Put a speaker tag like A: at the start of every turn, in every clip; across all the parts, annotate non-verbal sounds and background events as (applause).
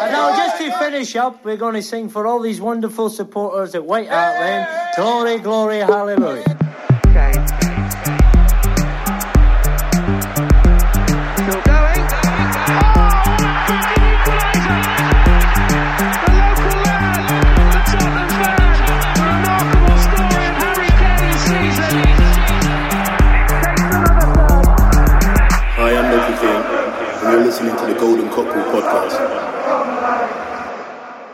A: And now, just to finish up, we're going to sing for all these wonderful supporters at White Hart Lane. Glory, glory, hallelujah.
B: Okay. Still going.
C: The local lad, the Tottenham fan, the remarkable story of Harry Kane's season.
D: Hi, I'm Loki King, and you're listening to the Golden Cockerel podcast.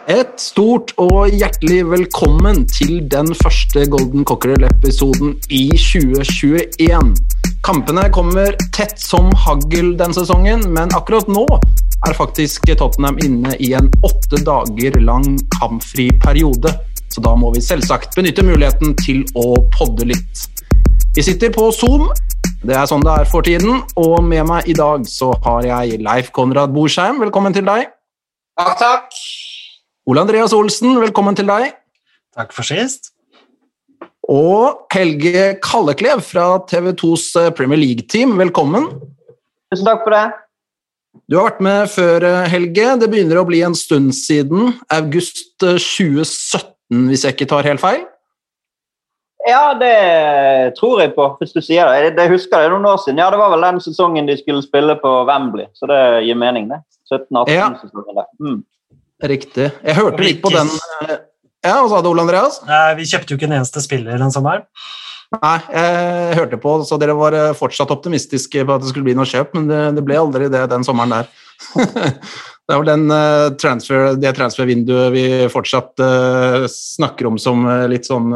E: Et stort og hjertelig velkommen til den første Golden Cockerel-episoden i 2021. Kampene kommer tett som hagl den sesongen, men akkurat nå er faktisk Tottenham inne i en åtte dager lang kampfri periode. Så da må vi selvsagt benytte muligheten til å podde litt. Vi sitter på Zoom, det er sånn det er for tiden, og med meg i dag så har jeg Leif Konrad Borsheim, velkommen til deg.
F: Takk, takk.
E: Ole Andreas Olsen, velkommen til deg.
G: Takk for sist.
E: Og Helge Kalleklev fra TV2s eh, Premier League-team, velkommen.
F: Tusen takk for det.
E: Du har vært med før, eh, Helge. Det begynner å bli en stund siden. August eh, 2017, hvis jeg ikke tar helt feil.
F: Ja, det tror jeg på, hvis du sier det. Det husker jeg noen år siden. Ja, Det var vel den sesongen de skulle spille på Wembley, så det gir mening, det. 17-18-sesongen der. Mm.
E: Riktig. Jeg hørte litt på den eh, Ja, hva sa du, Ole Andreas?
G: Nei, vi kjøpte jo ikke en eneste spiller den sommeren.
E: Nei, jeg hørte på, så dere var eh, fortsatt optimistiske på at det skulle bli noe kjøp, men det, det ble aldri det den sommeren der. (laughs) det er vel den uh, transfer, det transfervinduet vi fortsatt uh, snakker om som uh, litt sånn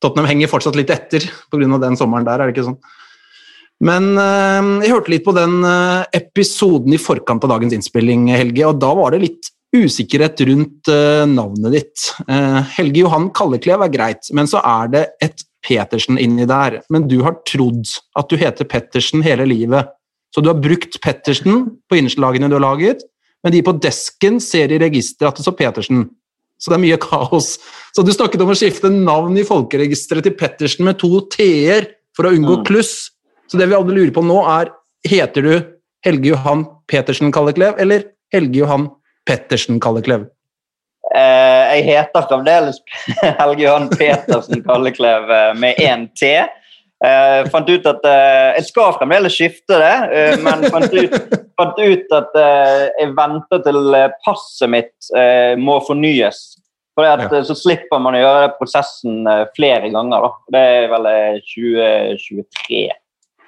E: Tottenham henger fortsatt litt etter pga. den sommeren der, er det ikke sånn? Men jeg hørte litt på den episoden i forkant av dagens innspilling, Helge, og da var det litt usikkerhet rundt eh, navnet ditt. Eh, Helge Johan Kalleklev er greit, men så er det et Petersen inni der. Men du har trodd at du heter Pettersen hele livet. Så du har brukt Pettersen på innslagene du har laget, men de på desken ser i registeret at det står Petersen. Så det er mye kaos. Så du snakket om å skifte navn i folkeregisteret til Pettersen med to t-er for å unngå
F: Mm.
E: kluss. Så det vi alle lurer på nå, er heter du Helge Johan Petersen Kalleklev eller Helge Johan Pettersen Kalleklev?
F: Eh, jeg heter fremdeles (laughs) Helge Johan Petersen Kalleklev eh, med én T. Eh, fant ut at eh, Jeg skal fremdeles skifte det, eh, men fant ut, fant ut at eh, jeg venter til passet mitt eh, må fornyes. For at,
E: Ja.
F: Så slipper man å gjøre prosessen flere ganger. Da. Det er vel eh, 2023.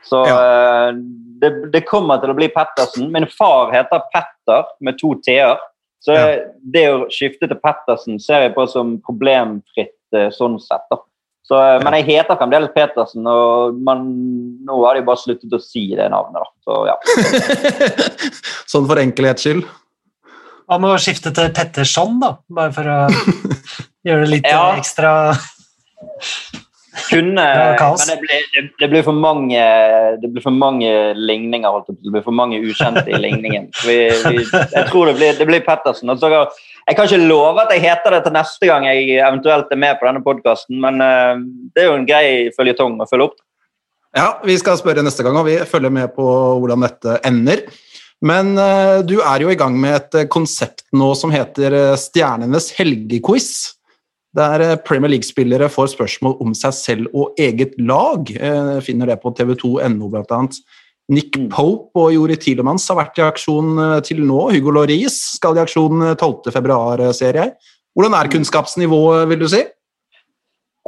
F: Så eh, det, det kommer til å bli Pettersen. Min far heter Petter med to t-er. Så
E: Ja.
F: det å skifte til Pettersen ser jeg på som problemfritt eh, sånn sett. da. Så, eh, Men jeg heter fremdeles Petersen, og man, nå har de bare sluttet å si det navnet. da. Så ja. (laughs)
E: sånn for enkelhets skyld.
G: Hva med å skifte til Petterson, da? Bare for å (laughs) gjøre det litt
F: Ja.
G: ekstra
F: Kunne, men det blir, det, det blir for mange det blir for mange ligninger. Det blir for mange ukjente i ligningen. Vi, vi, jeg tror det blir, det blir Pettersen. Altså, jeg kan ikke love at jeg heter det til neste gang jeg eventuelt er med på denne podkasten, men eh, det er jo en grei føljetong å følge opp.
E: Ja, vi skal spørre neste gang, og vi følger med på hvordan dette ender. Men eh, du er jo i gang med et konsept nå som heter eh, Stjernenes helgequiz. Der eh, Premier League-spillere får spørsmål om seg selv og eget lag. Eh, finner det på tv2.no, blant annet. Nick Pope og Jori Tilemans har vært i aksjon eh, til nå. Hugo Loris skal i aksjon eh, 12.2, ser jeg. Hvordan er kunnskapsnivået, vil du si?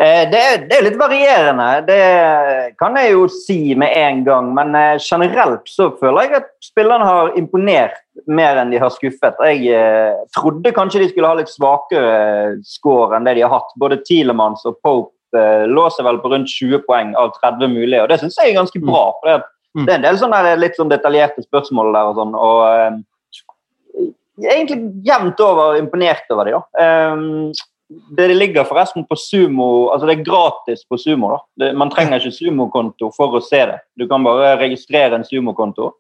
F: Det er, det er litt varierende, det kan jeg jo si med en gang. Men generelt så føler jeg at spillerne har imponert mer enn de har skuffet. Jeg eh, trodde kanskje de skulle ha litt svakere eh, score enn det de har hatt. Både Tielemanns og Pope eh, lå seg vel på rundt 20 poeng av 30 mulige, og det syns jeg er ganske bra. for det,
E: Mm.
F: det er en del sånne der, litt sånn detaljerte spørsmål der og sånn. og eh, egentlig jevnt over imponert over de da. Um, det ligger forresten på Sumo altså Det er gratis på Sumo. da. Det, man trenger ikke Sumo-konto for å se det. Du kan bare registrere en Sumo-konto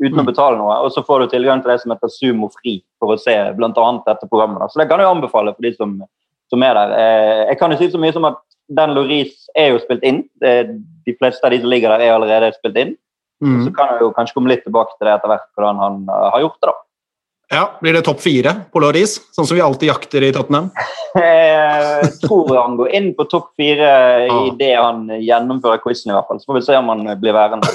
F: uten å
E: Mm.
F: betale noe, og så får du tilgang til det som heter Sumo Fri for å se bl.a. dette programmet. Så det kan jeg anbefale for de som, som er der. Eh, jeg kan jo si så mye som at den Loris er jo spilt inn. De fleste av de som ligger der, er allerede spilt inn.
E: Mm.
F: Så kan jeg jo kanskje komme litt tilbake til det etter hvert, hvordan han eh, har gjort det. da.
E: Ja, Blir det topp fire på Loris, sånn som vi alltid jakter i Tottenham?
F: Jeg tror han går inn på topp fire
E: i
F: det han gjennomfører quizen, i hvert fall. Så får vi se om han blir værende.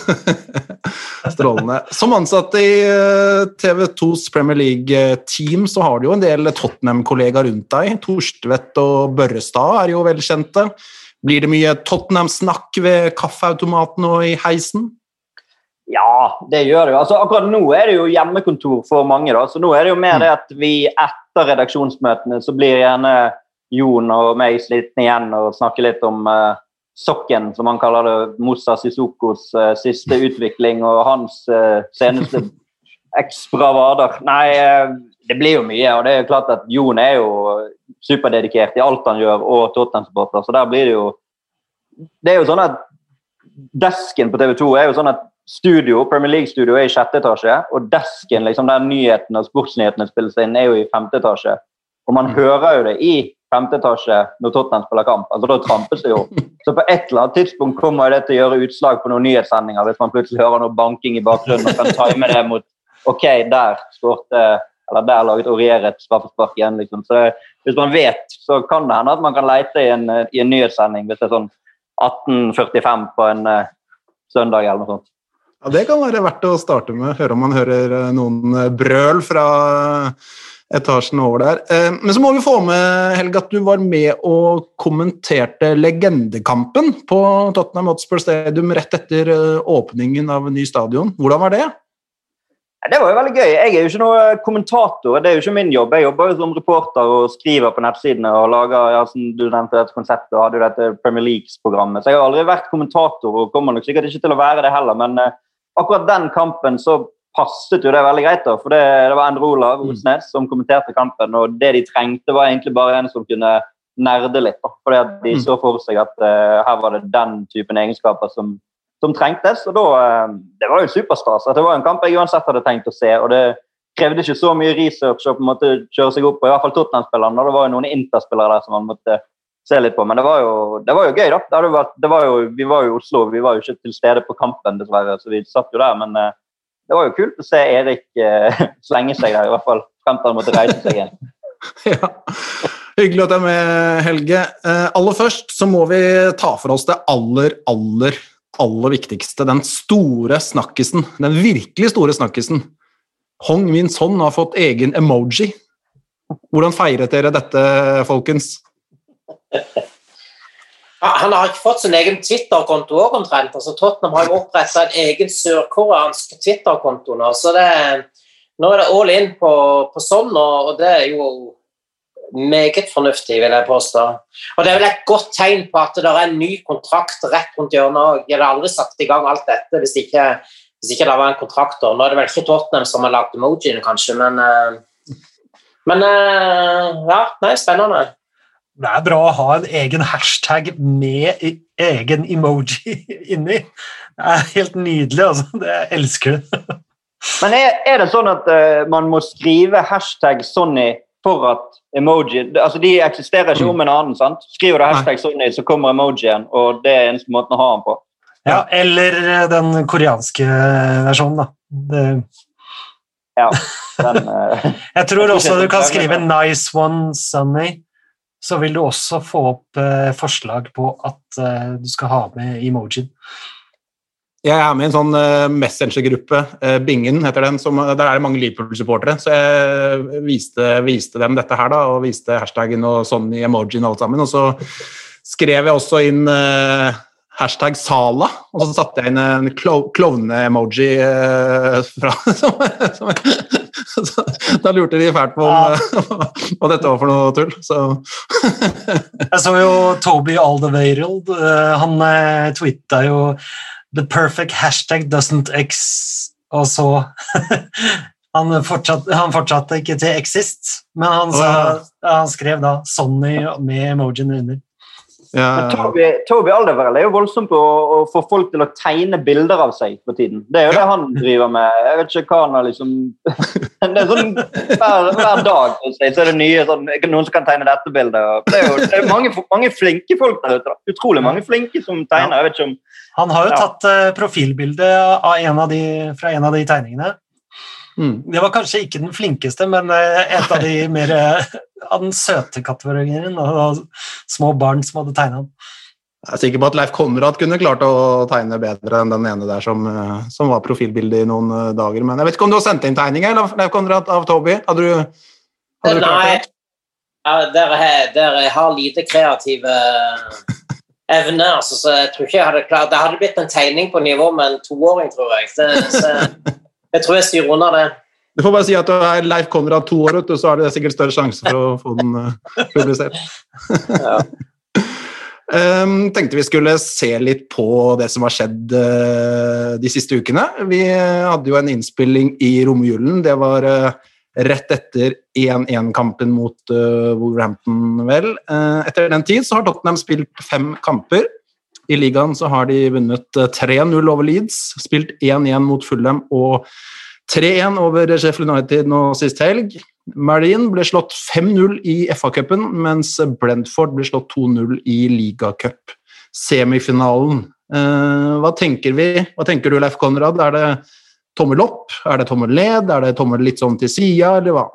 F: (laughs)
E: Strålende. Som ansatt i eh, TV2s Premier League-team så har du jo en del Tottenham-kollegaer rundt deg. Torstvedt og Børrestad er jo velkjente. Blir det mye Tottenham-snakk ved kaffeautomaten og i heisen?
F: Ja, det gjør det jo. Altså, akkurat nå er det jo hjemmekontor for mange. da, så nå er det jo mer det at vi etter redaksjonsmøtene så blir gjerne Jon og meg slitne igjen og snakker litt om uh, sokken, som han kaller det, Moussa Sissokos uh, siste (laughs) utvikling og hans uh, seneste eksbravader. Nei, det blir jo mye, og det er jo klart at Jon er jo superdedikert i alt han gjør, og Tottenham-supporter, så der blir det jo Det er jo sånn at desken på TV 2 er jo sånn at studio, Premier League-studio er i sjette etasje, og desken liksom der nyhetene og sportsnyhetene spilles inn, er jo i femte etasje. Og man hører jo det i femte etasje når Tottenham spiller kamp. altså Da trampes det jo. (laughs) Så på et eller annet tidspunkt kommer det til å gjøre utslag på noen nyhetssendinger hvis man plutselig hører noe banking i bakgrunnen og kan time det mot Ok, der skårte eller der laget Aurier et straffespark igjen. liksom. Så Hvis man vet, så kan det hende at man kan lete i en, i en nyhetssending hvis det er sånn 18.45 på en uh, søndag eller noe sånt.
E: Ja, Det kan være verdt å starte med. Høre om man hører eh, noen eh, brøl fra etasjen over der. Eh, Men så må vi få med, Helge, at du var med og kommenterte legendekampen på Tottenham Hotspur Stadium rett etter åpningen av ny stadion. Hvordan var det?
F: Det var jo veldig gøy. Jeg er jo ikke noen kommentator. Det er jo ikke min jobb. Jeg jobber jo som reporter og skriver på nettsidene og lager ja, som du nevnte dette konseptet og hadde jo dette Premier Leagues-programmet. Så jeg har aldri vært kommentator og kommer nok sikkert ikke til å være det heller. Men akkurat den kampen så passet jo det veldig greit, da. For det, det var Endre Olav Osnes som kommenterte kampen, og det de trengte, var egentlig bare en som kunne nerde litt. da. Fordi at de
E: Mm.
F: så for seg at uh, her var det den typen egenskaper som som trengtes. og da, uh, Det var jo superstas. Det var en kamp jeg uansett hadde tenkt å se. og Det krevde ikke så mye research å på en måte kjøre seg opp på, i hvert fall Tottenham-spillerne. Det var jo noen Inter-spillere der som man måtte se litt på. Men det var jo, det var jo gøy, da. Det vært, det var jo, vi var jo i Oslo, vi var jo ikke til stede på kampen, dessverre, så vi satt jo der. Men eh, det var jo kult å se Erik eh, (laughs) slenge seg der, i hvert fall frem til han måtte reise seg igjen. (laughs)
E: Ja. Hyggelig at du er med, Helge. Eh, aller først så må vi ta for oss det aller, aller, aller viktigste. Den store snakkisen. Den virkelig store snakkisen. Hong Min Son har fått egen emoji. Hvordan feiret dere dette, folkens?
B: Han har ikke fått sin egen Twitter-konto òg, omtrent. Altså, Tottenham har jo oppretta en egen sørkoreansk Twitter-konto nå. Så det, nå er det all in på, på sånn, og, det er jo meget fornuftig, vil jeg påstå. Og det er vel et godt tegn på at det er en ny kontrakt rett rundt hjørnet. Jeg hadde aldri satt i gang alt dette hvis ikke, hvis ikke det var en kontrakt. Nå er det vel ikke Tottenham som har lagd emojiene, kanskje, men eh, Men eh, ja, nei, spennende.
G: Det er bra å ha en egen hashtag med egen emoji (laughs) inni. Det er helt nydelig, altså. Det, jeg elsker det. (laughs)
F: Men er, er det sånn at uh, man må skrive hashtag Sonny for at emoji altså De eksisterer ikke om en annen. sant? Skriver du hashtag Sonny, så kommer emojien, og det er eneste måten å ha den på.
G: Ja, eller eh, den koreanske versjonen, da. Det,
F: Ja, (laughs) den, eh,
G: jeg tror også du kan skrive 'Nice one, Sunny'. Så vil du også få opp eh, forslag på at eh, du skal ha med emojien.
E: Jeg er med i en sånn uh, messengergruppe, eh, Bingen heter den, som, der er det mange Liverpool-supportere. Så jeg viste, viste dem dette her, da, og viste hashtaggen og sånn i emojien og alt sammen. Og så skrev jeg også inn eh, hashtag Sala, og så satte jeg inn en klovne-emoji eh, fra (laughs) som, som, (laughs) Da lurte de fælt på om eh, (laughs) hva dette var for noe tull. Så (laughs)
G: Jeg så jo Toby Alderweireld. eh, han uh, twitta jo 'The perfect hashtag doesn't ex...' Og så han, fortsatt, han fortsatte ikke til 'exist', men han, sa, han skrev da 'Sonny' med emojien under.
E: Ja,
F: Toby, Toby Alderweireld er jo voldsom på å, å få folk til å tegne bilder av seg for tiden. Det er jo det han driver med. Jeg vet ikke hva han har liksom (laughs) Det er sånn Hver, hver dag så er det nye sånn, noen som kan tegne dette bildet. og Det er jo det er mange, mange flinke folk der ute. da. Utrolig mange flinke som tegner. Jeg vet ikke om
G: Han har jo
F: Ja.
G: tatt eh, profilbilde en de, fra en av de tegningene.
E: Mm.
G: Det var kanskje ikke den flinkeste, men eh, et av de mer eh, av den søte kategorien. Og, små barn som hadde tegna den.
E: Jeg er sikker på at Leif Konrad kunne klart å tegne bedre enn den ene der som, eh, som var profilbildet i noen eh, dager. Men jeg vet ikke om du har sendt inn tegninger Leif Konrad, av Toby? Hadde du, hadde du klart
B: Nei,
E: det?
B: ja, dere, har- dere har lite kreative evner, altså, så jeg tror ikke jeg hadde klart Det hadde blitt en tegning på nivå med en toåring, tror jeg. Det, så, jeg tror jeg styrer unna det.
E: Du får bare si at du er Leif Konrad to år, så er det sikkert større sjanse for å få den eh, publisert.
B: Ja.
E: Um, (laughs) tenkte vi skulle se litt på det som har skjedd uh, de siste ukene. Vi hadde jo en innspilling i romjulen. Det var uh, rett etter 1-1-kampen mot uh, Wolverhampton, vel. Etter den tid så har Tottenham spilt fem kamper. I ligaen så har de vunnet eh, 3-0 over Leeds, spilt 1-1 mot Fulham og 3-1 over Sheffield United nå sist helg. Marine ble slått 5-0 i FA-cupen, mens Brentford ble slått 2-0 i ligacup-semifinalen. Eh, hva tenker vi? Hva tenker du, Leif Konrad? Er det tommel opp? Er det tommel ned? Er det tommel litt sånn til sida, eller hva?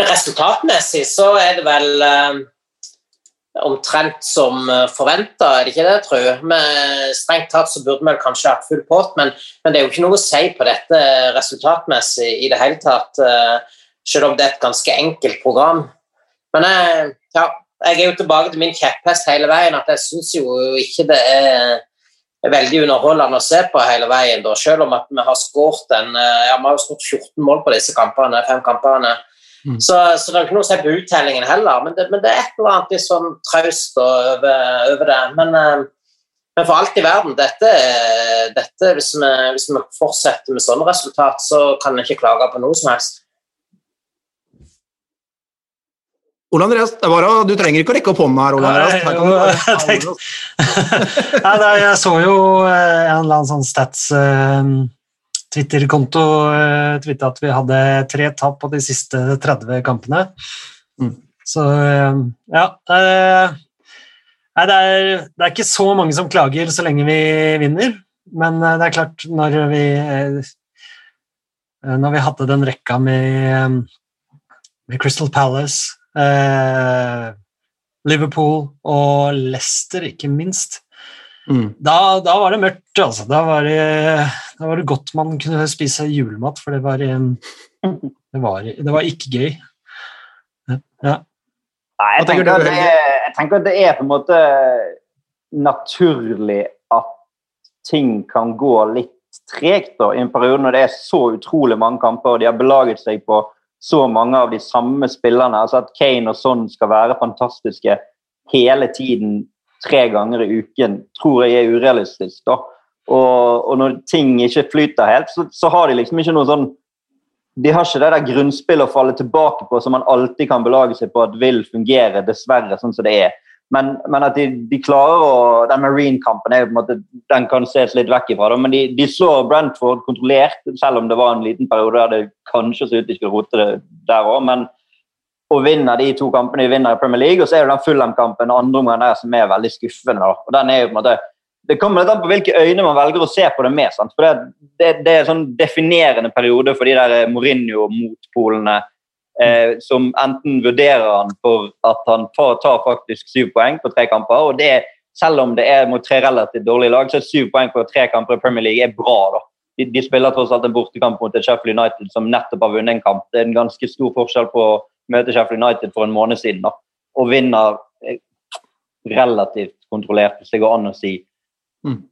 B: Resultatmessig så er det vel eh, omtrent som forventa, er det ikke det, jeg? Men strengt tatt så burde vi kanskje hatt full pott, men, men det er jo ikke noe å si på dette resultatmessig i det hele tatt, eh, selv om det er et ganske enkelt program. Men jeg, ja, jeg er jo tilbake til min kjepphest hele veien, at jeg syns jo ikke det er veldig underholdende å se på hele veien, da, selv om at vi har skåret eh, ja, vi har skåret 14 mål på disse kampene, fem kampene.
E: Mm.
B: Så, så det er ikke noe å se på uttellingen heller, men det, men det er et eller annet litt sånn traust over, over det. Men, eh, men for alt i verden, dette, dette hvis, vi, hvis vi fortsetter med sånne resultat, så kan vi ikke klage på noe som helst.
E: Ole Andreas, det var, du trenger ikke å rekke opp hånda her, Ole Andreas. Her kan du bare (laughs)
G: jeg da, jeg så jo eh, en eller annen sånn stats eh, Twitter-konto uh, twitta at vi hadde tre tap på de siste 30 kampene.
E: Mm.
G: Så uh, ja uh, Nei, det er, det er ikke så mange som klager så lenge vi vinner, men eh, det er klart, når vi eh, Når vi hadde den rekka med, med Crystal Palace eh, Liverpool og Leicester, ikke minst.
E: Mm.
G: Da, da var det mørkt, altså. Da var det, da var det godt man kunne spise julemat, for det var, det var, det var ikke gøy. Ja.
F: Nei, jeg
E: tenker
F: tenker, det jeg tenker at det er på en måte naturlig at ting kan gå litt tregt da, i en periode når det er så utrolig mange kamper, og de har belaget seg på så mange av de samme spillerne. altså At Kane og Son skal være fantastiske hele tiden, tre ganger i uken, tror jeg er urealistisk. da. Og, og når ting ikke flyter helt, så, så har de liksom ikke noe sånn de har ikke det der grunnspillet å falle tilbake på som man alltid kan belage seg på at vil fungere, dessverre, sånn som det er. Men, men at de, de klarer å Den Marine-kampen er jo på en måte, den kan ses litt vekk ifra, men de, de slår Brentford kontrollert, selv om det var en liten periode der det kanskje så ut de skulle rote det der òg. Men å vinne de to kampene de vinner i Premier League, og så er det den Fulham-kampen andre omgang der som er veldig skuffende. og den er jo på en måte det kommer litt an på hvilke øyne man velger å se på det med. Sant? For det, det, det er en sånn definerende periode for de der eh, Mourinho-motpolene eh, som enten vurderer han for at han tar, tar faktisk syv poeng på tre kamper. og det Selv om det er mot tre relativt dårlige lag, så er syv poeng på tre kamper i Premier League er bra. da. De, de spiller tross alt en bortekamp mot Sheffield United som nettopp har vunnet en kamp. Det er en ganske stor forskjell på å møte Sheffield United for en måned siden da, og vinner eh, relativt kontrollert, hvis det går an å si.
E: Mm.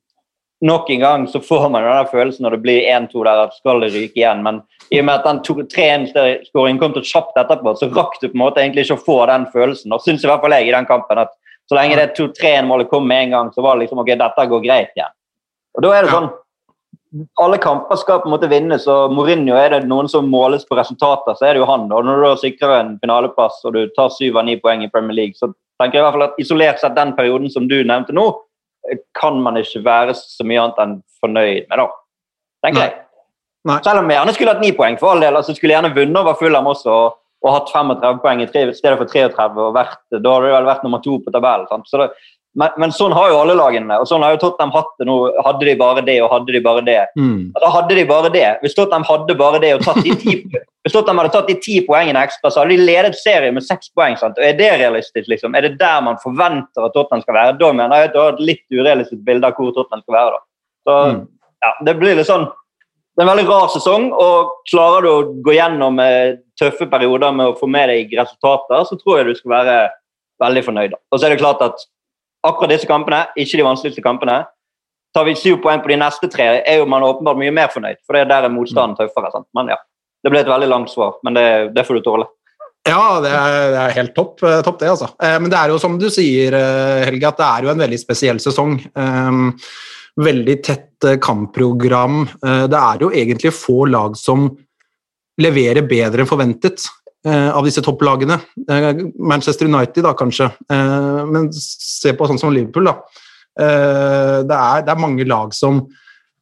F: Nok en gang så får man den følelsen når det blir 1-2 der at skal det ryke igjen. Men i og med at den 3-1-skåringen kom til kjapt etterpå, så rakk du på en måte egentlig ikke å få den følelsen. Og syns i hvert fall jeg i den kampen at så lenge det 2-3-1-målet kom med en gang, så var det liksom ok, dette går greit igjen. Og da er det sånn alle kamper skal på en måte vinnes, og Mourinho er det noen som måles på resultater, så er det jo han. Og når du da sikrer en finaleplass og du tar syv av ni poeng i Premier League, så tenker jeg i hvert fall at isolert sett den perioden som du nevnte nå, kan man ikke være så mye annet enn fornøyd med, da. Tenker jeg. Selv om jeg gjerne skulle hatt ni poeng, for all del. altså Skulle gjerne vunnet over Fulham også og, og hatt 35 poeng i tre, i stedet for 33, og vært, da hadde det vel vært nummer to på tabellen. Så det, Men, men sånn har jo alle lagene. Og sånn har jo Tottenham hatt det nå. Hadde de bare det, og hadde de bare det.
E: Mm.
F: Da hadde de bare det. Hvis Tottenham hadde bare det og tatt de ti, (laughs) hvis Tottenham hadde tatt de ti poengene ekstra, så hadde de ledet serien med seks poeng. sant? Og Er det realistisk? liksom? Er det der man forventer at Tottenham skal være? Da mener jeg at du har et litt urealistisk bilde av hvor Tottenham skal være. da. Så
E: Mm.
F: ja, Det blir litt sånn Det er en veldig rar sesong, og klarer du å gå gjennom eh, tøffe perioder med å få med deg resultater, så tror jeg du skal være veldig fornøyd. da. Og så er det klart at akkurat disse kampene, ikke de vanskeligste kampene, Tar vi syv poeng på de neste tre, er jo man åpenbart mye mer fornøyd. For det er der er motstanden tøffere. sant? Men ja, Det ble et veldig langt svar, men det, det får du tåle.
E: Ja, det er, det er helt topp, eh, topp det, altså. Eh, Men det er jo som du sier, eh, Helge, at det er jo en veldig spesiell sesong. Veldig tett kampprogram. Det er jo egentlig få lag som leverer bedre enn forventet av disse topplagene. Eh, Manchester United, da, kanskje. Eh, Men se på sånn som Liverpool, da. Eh, Det er, det er mange lag som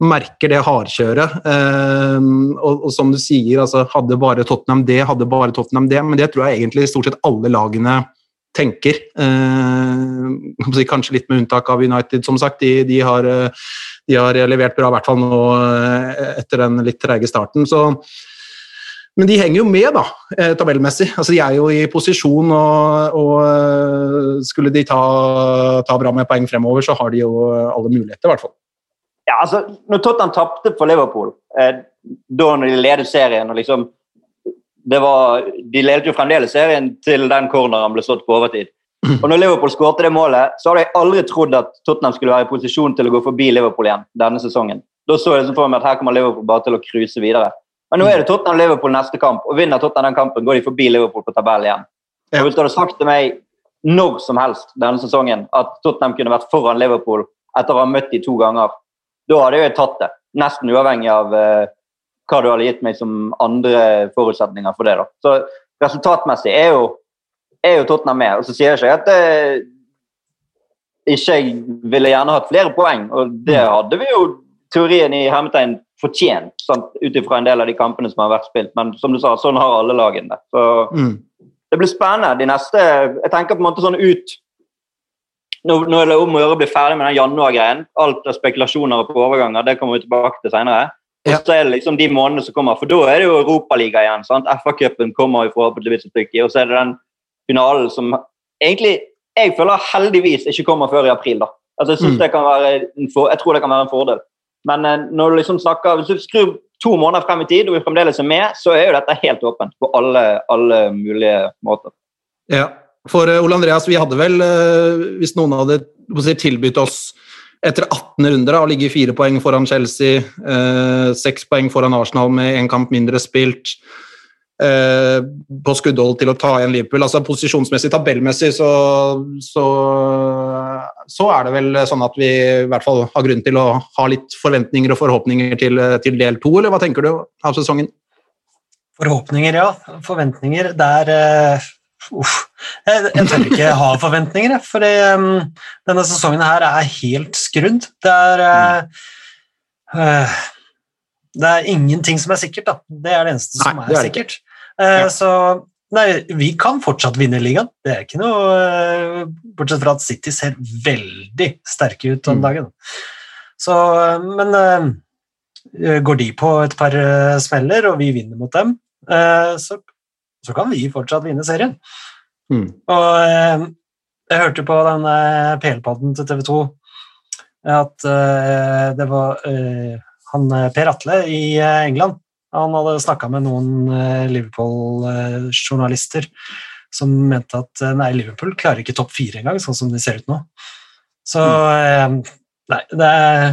E: merker det hardkjøret. Eh, og, og som du sier, altså, hadde bare Tottenham det, hadde bare Tottenham det, men det tror jeg egentlig stort sett alle lagene tenker. Eh, kanskje litt med unntak av United, som sagt. De, de, har, eh, de har levert bra, i hvert fall nå eh, etter den litt treige starten. Så, men de henger jo med, da, eh, tabellmessig. Altså, de er jo i posisjon, og, og eh, skulle de ta, ta bra med poeng fremover, så har de jo alle muligheter, i hvert fall.
F: Ja, altså, når Tottenham tapte for Liverpool, eh, da når de ledet serien og liksom var, De ledet jo fremdeles serien til den corneren ble slått på overtid. Og når Liverpool skårte det målet, så hadde jeg aldri trodd at Tottenham skulle være i posisjon til å gå forbi Liverpool igjen denne sesongen. Da så jeg liksom for meg at her kommer Liverpool bare til å cruise videre. Men nå er det Tottenham-Liverpool neste kamp, og vinner Tottenham den kampen, går de forbi Liverpool på tabellen igjen.
E: Ja.
F: Hvis du hadde sagt til meg når som helst denne sesongen at Tottenham kunne vært foran Liverpool etter å ha møtt de to ganger, da hadde jeg tatt det. Nesten uavhengig av uh, hva du hadde gitt meg som andre forutsetninger for det. da. Så resultatmessig er jo, er jo Tottenham med. Og så sier jeg ikke at det, ikke jeg ville gjerne hatt flere poeng, og det hadde vi jo teorien i hermetegn fortjent, ut ifra en del av de kampene som har vært spilt. Men som du sa, sånn har alle lagene det. Så
E: Mm.
F: det blir spennende. De neste Jeg tenker på en måte sånn ut Nå, nå er det om å gjøre å bli ferdig med den januar-greien. Alt av spekulasjoner og på overganger det kommer vi tilbake til senere. Og så er det liksom de månedene som kommer, for da er det jo Europaliga igjen. sant? FA-cupen kommer jo forhåpentligvis et stykke og så er det den finalen som egentlig jeg føler heldigvis ikke kommer før i april. da. Altså Jeg synes
E: Mm.
F: det kan være en for, jeg tror det kan være en fordel. Men eh, når du liksom snakker, hvis du skrur to måneder frem i tid, og vi fremdeles er med, så er jo dette helt åpent på alle, alle mulige måter.
E: Ja, for eh, Ole Andreas, vi hadde vel, eh, hvis noen hadde tilbudt oss etter 18 runder å ligge fire poeng foran Chelsea, seks poeng foran Arsenal med en kamp mindre spilt, på skuddhold til å ta igjen Liverpool. Altså Posisjonsmessig, tabellmessig, så, så, så er det vel sånn at vi i hvert fall har grunn til å ha litt forventninger og forhåpninger til, til del to, eller hva tenker du av sesongen?
G: Forhåpninger, ja. Forventninger. Det er eh, Uff. Jeg, jeg tør ikke ha forventninger, for um, denne sesongen her er helt skrudd. Det er eh, eh, Det er ingenting som er sikkert, da. Det er det eneste som
E: Nei,
G: er,
E: det er
G: sikkert. Uh,
E: Ja.
G: Så Nei, vi kan fortsatt vinne ligaen. Det er ikke noe eh, Bortsett fra at City ser veldig sterke ut om
E: Mm.
G: dagen. Så, men eh, går de på et par eh, smeller, og vi vinner mot dem, så, så kan vi fortsatt vinne serien.
E: Mm.
G: Og jeg hørte på den PL-podden til TV 2 at det var han Per Atle i England. Han hadde snakka med noen eh, Liverpool-journalister som mente at eh, nei, Liverpool klarer ikke topp fire engang, sånn som de ser ut nå. Så eh, nei, det er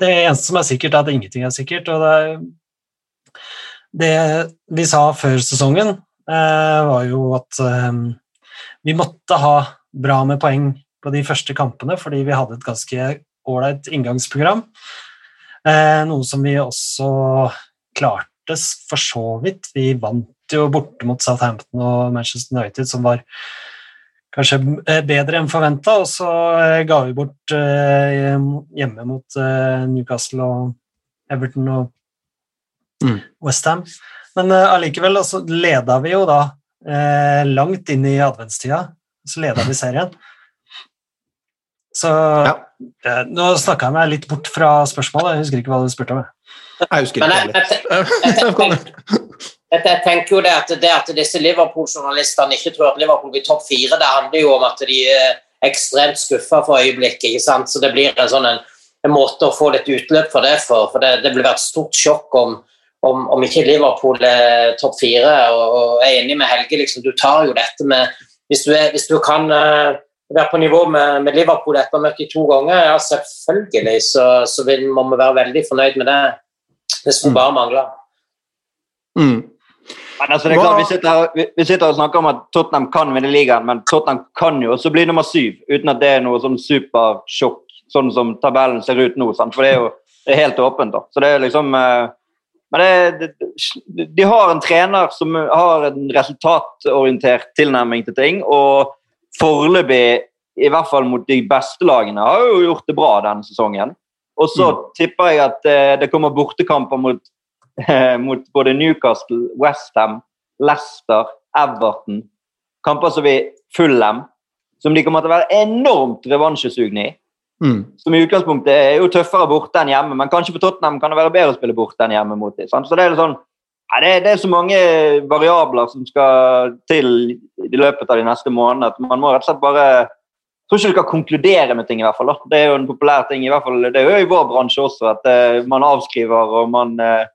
G: det eneste som er sikkert, er at ingenting er sikkert. Og det, det vi sa før sesongen, eh, var jo at eh, vi måtte ha bra med poeng på de første kampene, fordi vi hadde et ganske ålreit inngangsprogram. Eh, noe som vi også klarte for så vidt. Vi vant jo borte mot Southampton og Manchester United, som var kanskje eh, bedre enn forventa, og så eh, ga vi bort eh, hjemme mot Newcastle og Everton og
E: Mm.
G: Westham. Men allikevel altså, leda vi jo da langt inn i adventstida, så leda vi serien. Så
E: Ja.
G: nå snakka jeg meg litt bort fra spørsmålet. Jeg husker ikke hva du spurte om.
E: Jeg husker ikke
B: jeg, jeg,
E: heller.
B: jeg, jeg tenker jo det at, det at disse Liverpool-journalistene ikke tror at Liverpool blir topp fire, det handler jo om at de er ekstremt skuffa for øyeblikket. ikke sant? Så det blir en sånn en, en måte å få litt utløp for det for. For det, det blir vært stort sjokk om, om, om ikke Liverpool er topp fire. Og, og jeg er enig med Helge, liksom, du tar jo dette med Hvis du, er, hvis du kan uh, være på nivå med, med Liverpool etter å ha møtt dem to ganger, ja selvfølgelig, så, så vil, må vi være veldig fornøyd med det. Det skulle bare mangle.
E: Mm.
F: Men altså, det er klart, vi sitter, her, vi, sitter og snakker om at Tottenham kan vinne ligaen, men Tottenham kan jo også bli nummer syv, uten at det er noe sånn supersjokk, sånn som tabellen ser ut nå. Sant? For det er jo det er helt åpent. da. Så det er liksom eh, Men det, det, de har en trener som har en resultatorientert tilnærming til ting, og foreløpig, i hvert fall mot de beste lagene, har jo gjort det bra denne sesongen. Og så tipper jeg at eh, det kommer bortekamper mot eh, mot både Newcastle, Westham, Leicester, Everton. Kamper som vi Fulham, som de kommer til å være enormt revansjesugne i.
E: Mm.
F: Som i utgangspunktet er jo tøffere borte enn hjemme, men kanskje for Tottenham kan det være bedre å spille borte enn hjemme mot dem. Så det er, sånn, ja, det, det er så mange variabler som skal til i løpet av de neste månedene at man må rett og slett bare tror ikke du kan konkludere med ting, i hvert fall. Da. Det er jo en populær ting, i hvert fall, det er jo i vår bransje også, at uh, man avskriver og man uh,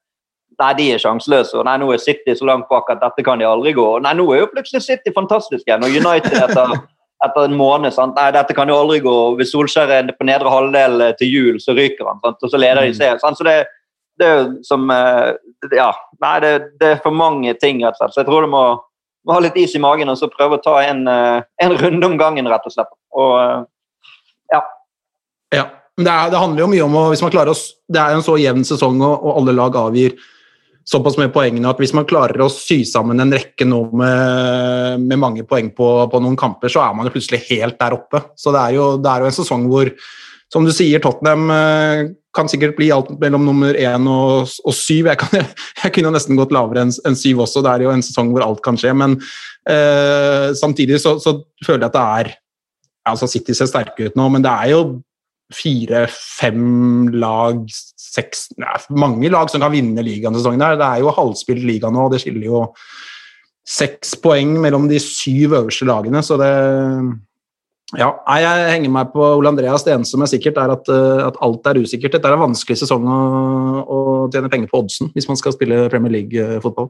F: Nei, de er sjanseløse. Og nei, nå er City så langt bak at dette kan de aldri gå. Og nei, nå er jo plutselig City fantastisk igjen. Og United etter, etter en måned sant? Nei, dette kan jo aldri gå. Og Hvis Solskjær er på nedre halvdel eh, til jul, så ryker han. Sant? Og så leder de serien. sant? Så det, det er jo som Ja. Nei, det, det er for mange ting, rett og slett. Så jeg tror det må, må ha litt is i magen og så prøve å ta en, eh, en runde om gangen, rett og slett. Og ja.
E: Ja. Men det, det handler jo mye om å hvis man klarer å, Det er jo en så jevn sesong, og, og alle lag avgir såpass med poengene at hvis man klarer å sy sammen en rekke nå med, med mange poeng på, på noen kamper, så er man jo plutselig helt der oppe. Så det er jo, det er jo en sesong hvor, som du sier, Tottenham eh, kan sikkert bli alt mellom nummer én og, og syv. Jeg, kan, (laughs) jeg kunne nesten gått lavere enn en syv også. Det er jo en sesong hvor alt kan skje. Men eh, samtidig så, så føler jeg at det er altså City ser sterke ut nå, men det er jo fire-fem lag, seks nei, Mange lag som kan vinne ligaen sesongen her. Det er jo halvspilt liga nå, og det skiller jo seks poeng mellom de syv øverste lagene, så det ja, jeg henger meg på Ole Andreas. Det eneste som er sikkert, er at, eh, at alt er usikkert. Dette er en vanskelig sesong å, å tjene penger på oddsen hvis man skal spille Premier League-fotball.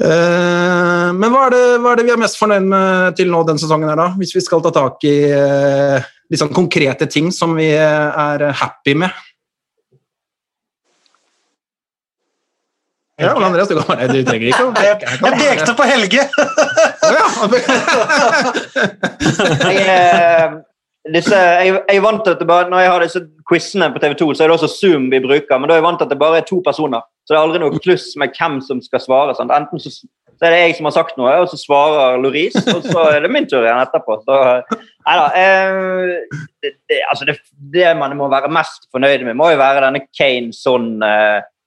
E: Eh, men hva er, det, hva er det vi er mest fornøyd med til nå denne sesongen? her da? Hvis vi skal ta tak i eh, litt sånn konkrete ting som vi er happy med. Ja, men Andreas, du, kan du trenger ikke å
G: Jeg, jeg pekte på Helge! (laughs)
F: Jeg, eh, disse, jeg, jeg vant at det bare, Når jeg har disse quizene på TV 2, så er det også Zoom vi bruker, men da er jeg vant at det bare er to personer. Så det er aldri noe kluss med hvem som skal svare. Sant? Enten så, så er det jeg som har sagt noe, og så svarer Loris, og så er det min tur igjen etterpå. Så, nei da. Eh, det, det, altså det, det man må være mest fornøyd med, må jo være denne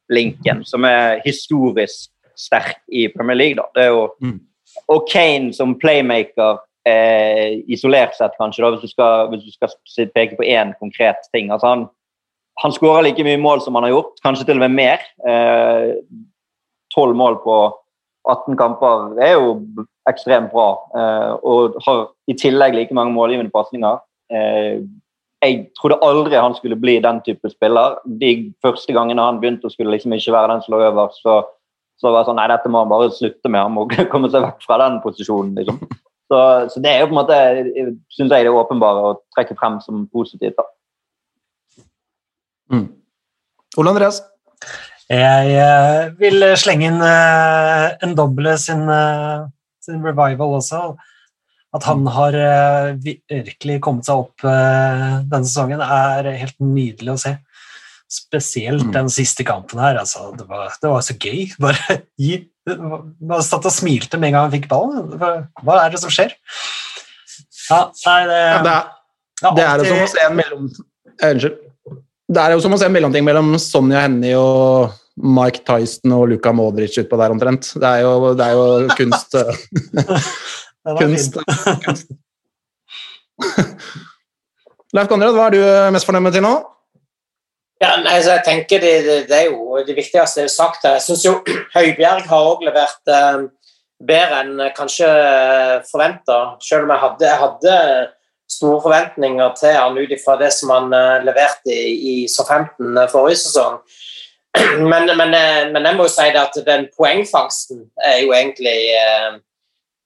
F: Kane-Son-linken, som er historisk sterk i Premier League. Da. Det er jo,
E: Mm.
F: Og Kane som playmaker eh, isolert sett, kanskje, da, hvis du skal, hvis du skal peke på én konkret ting. Altså, han han skårer like mye mål som han har gjort, kanskje til og med mer. Tolv mål på 18 kamper er jo ekstremt bra. eh, og har i tillegg like mange målgivende pasninger. Jeg trodde aldri han skulle bli den type spiller. De første gangene han begynte å skulle liksom ikke være den som lå øverst, så, så var det sånn Nei, dette må han bare slutte med. Han må (laughs) komme seg vekk fra den posisjonen. liksom. Så, så det er jo på en måte, syns jeg, det åpenbare å trekke frem som positivt. da.
E: Mm. Ole Andreas?
G: Jeg eh, vil slenge inn eh, en doble sin, eh, sin revival også. At han har eh, virkelig kommet seg opp eh, denne sesongen, er helt nydelig å se. Spesielt
E: Mm.
G: den siste kampen her. Altså, det, var, det var så gøy. (laughs) Bare gi Man satt og smilte med en gang han fikk ballen. Hva, er det som skjer? Ja, nei, det,
E: Ja, det, er,
G: det
E: det er jo som å se en mellom... Unnskyld. Det er jo som å se en mellomting mellom Sonja Hennie og Mike Tyson og Luka Modric utpå der omtrent. Det er jo, det er jo kunst. (laughs) eh,
G: var
E: kunst. kunst. (laughs) Leif Konrad, hva er du mest fornøyd med til nå?
B: Ja, nei, så jeg tenker det, det, det er jo det viktigste er jo sagt her. Jeg syns jo (clears throat) Høibjerg har òg levert eh, bedre enn eh, kanskje forventa. Selv om jeg hadde, jeg hadde store forventninger til han ut ifra det som han eh, leverte i, i SO15 forrige sesong. (clears throat) Men, men, eh, men jeg må jo si det at den poengfangsten er jo egentlig eh,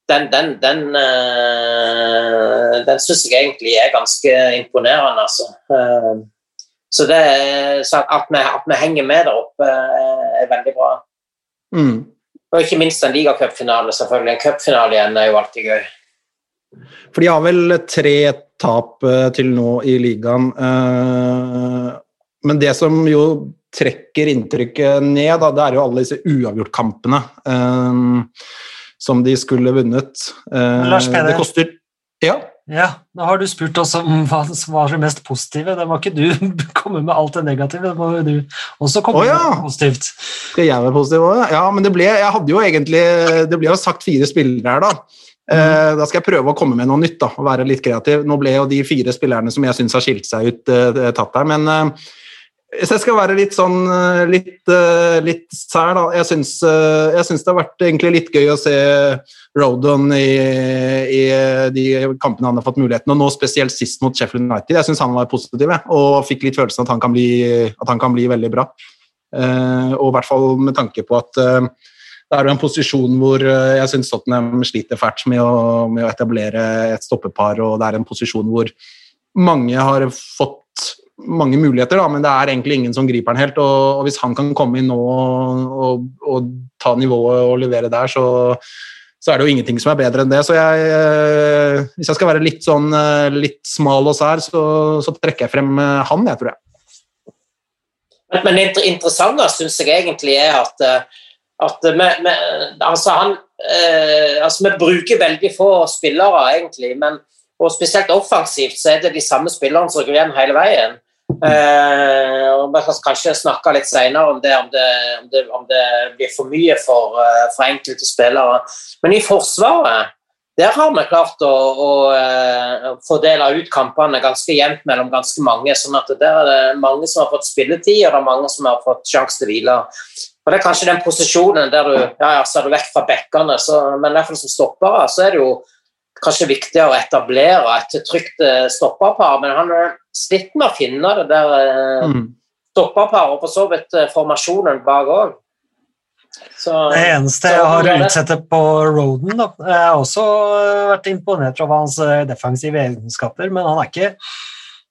B: den, den, den, eh, den syns jeg egentlig er ganske imponerende, altså. Eh, Så, det, så at, vi, at vi henger med der oppe, eh, er veldig bra.
E: Mm.
B: Og ikke minst en ligacupfinale, selvfølgelig. En cupfinale igjen er jo alltid gøy.
E: For de har vel tre tap til nå i ligaen. Men det som jo trekker inntrykket ned, da, det er jo alle disse uavgjortkampene som de skulle vunnet. Eh,
G: Lars Peder.
E: Det koster Ja.
G: Ja, nå har du spurt oss om hva som var det mest positive. Det må ikke du (laughs) komme med alt det negative, Da må du også komme
E: oh, ja.
G: med positivt.
E: Skal jeg være positiv òg? Ja, men det ble Jeg hadde jo egentlig Det ble jo sagt fire spillere her, da. Mm. da skal jeg prøve å komme med noe nytt da, og være litt kreativ. Nå ble jo de fire spillerne som jeg syns har skilt seg ut, eh, tatt her, men eh, hvis jeg skal være litt sånn eh, litt, eh, litt sær, da eh, jeg syns det har vært egentlig litt gøy å se Rodon i, i de kampene han har fått muligheten, og nå spesielt sist mot Sheffield United. Jeg syns han var positiv, og fikk litt følelsen at han kan bli, han kan bli veldig bra. Og i hvert fall med tanke på at det er jo en posisjon hvor jeg syns Tottenham sliter fælt med å, med å etablere et stoppepar, og det er en posisjon hvor mange har fått mange muligheter, da, men det er egentlig ingen som griper den helt. Og, og hvis han kan komme inn nå og, og, ta nivået og levere der, så, så er det jo ingenting som er bedre enn det. Så jeg, eh, hvis jeg skal være litt sånn eh, litt smal og sær, så, så trekker jeg frem eh, han, jeg tror jeg.
B: Men, det interessante syns jeg egentlig er at, at vi, vi, altså han, eh, altså vi bruker veldig få spillere, egentlig. Men, og spesielt offensivt så er det de samme spillerne som går igjen hele veien. Eh, Vi kan kanskje snakke litt senere om det, om det, om det, om det blir for mye for, eh, for enkelte spillere. Men i Forsvaret der har vi klart å, å å fordele ut kampene ganske jevnt mellom ganske mange. sånn at Der er det mange som har fått spilletid, og det er mange som har fått sjanse til hvile. Og Det er kanskje den posisjonen der du ja, ja, så er du vekk fra bekkene, så, men fall som stoppere så er det jo kanskje viktigere å etablere et trygt eh, stopperpar. Men han har slitt med å finne det der eh,
E: Mm.
B: stopperparet, og for så vidt eh, formasjonen bak òg.
G: Det eneste jeg har å utsette på Roden, da. Jeg har også vært imponert over hans eh, defensive egenskaper, men han er ikke,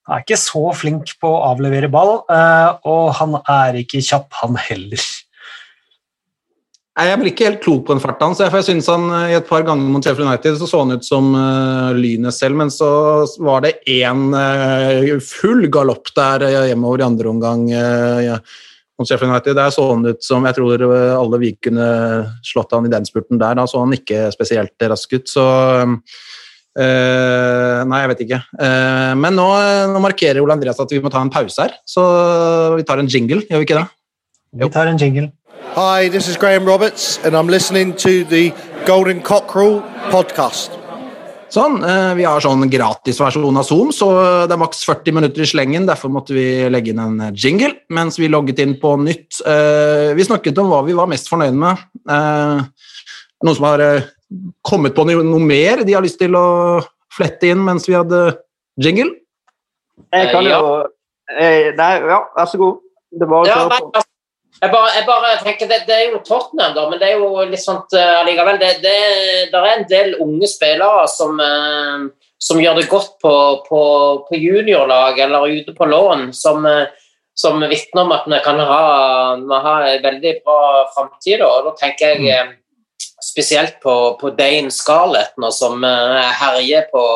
G: han er ikke så flink på å avlevere ball, eh, og han er ikke kjapp, han heller.
E: Nei, Jeg blir ikke helt klok på den farten hans. For jeg synes han eh, i et par ganger mot Sheffield United så så han ut som uh, lynet selv, men så var det én uh, full galopp der uh, hjemover i andre omgang Uh, ja, mot Sheffield United. Der så han ut som jeg tror eh, alle vi kunne slått han i den spurten der. Da så han ikke spesielt rask ut, så eh, Nei, jeg vet ikke. Eh, men nå, nå markerer Ole Andreas at vi må ta en pause her, så vi tar en jingle, gjør vi ikke det?
G: Vi tar en jingle.
H: Hi, this is Graham Roberts, and I'm listening to the Golden Cockerel podcast.
E: Sånn, eh, Vi har sånn gratisversjon av Zoom, så det er maks 40 minutter i slengen. Derfor måtte vi legge inn en jingle mens vi logget inn på nytt. Eh, Vi snakket om hva vi var mest fornøyd med. Eh, Noen som har eh, kommet på noe mer de har lyst til å flette inn mens vi hadde jingle?
F: Jeg kan jo eh, Nei, ja, vær så god. Det var
B: Ja, nei, jeg bare, jeg bare tenker, det, det er jo Tottenham, da, men det er jo litt sånt uh, allikevel. Det, det, det er en del unge spillere som, eh, som gjør det godt på, på, på juniorlag eller ute på lån, som, eh, som vitner om at vi kan ha, vi har en veldig bra framtid. Og da tenker jeg eh, spesielt på, på Dane Scarlett, nå, som eh, herjer på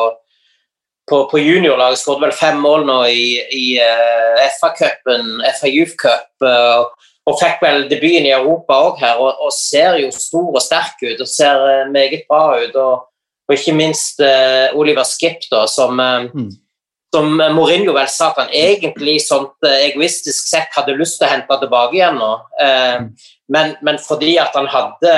B: på, på juniorlaget skåret vel fem mål nå i, i uh, FA-cupen, FA Youth Cup, eh, og fikk vel debuten i Europa òg her, og, og ser jo stor og sterk ut og ser uh, meget bra ut. Og, og ikke minst uh, Oliver Skip, da, som, uh,
E: Mm.
B: som Mourinho vel sa at han egentlig sånt egoistisk sett hadde lyst til å hente tilbake igjen nå. Eh, men, men fordi at han hadde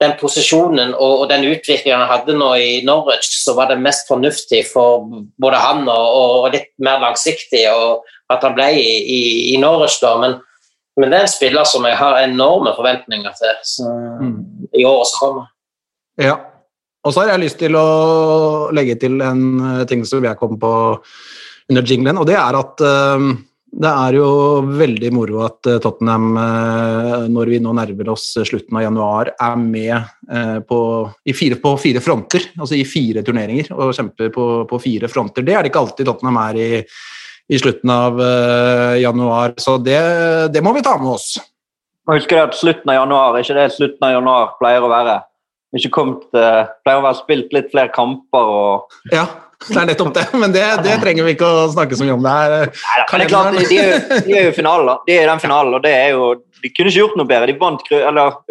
B: den posisjonen og, og den utviklingen han hadde nå i Norwich, så var det mest fornuftig for både han og, litt mer langsiktig at han ble i, i, i Norwich da. Men, men det er en spiller som jeg har enorme forventninger til så, i året som kommer.
E: Ja. Og så har jeg lyst til å legge til en eh, ting som jeg kom på under jinglen, og det er at eh, det er jo veldig moro at eh, Tottenham, når vi nå nærmer oss slutten av januar, er med på, i fire, på fire fronter, altså i fire turneringer, og kjemper på, på fire fronter. Det er det ikke alltid Tottenham er i, i slutten av eh, januar, så det, det må vi ta med oss.
F: Man husker at slutten av januar ikke det slutten av januar pleier å være. Ikke kommet, eh, pleier å være spilt litt flere kamper og
E: Ja, det er nettopp det, men det, det trenger vi ikke å snakke så mye om. Det er,
F: Neida, men det er klart, de, er jo, de er jo finalen, da. De er i den finalen, og det er jo De kunne ikke gjort noe bedre. De vant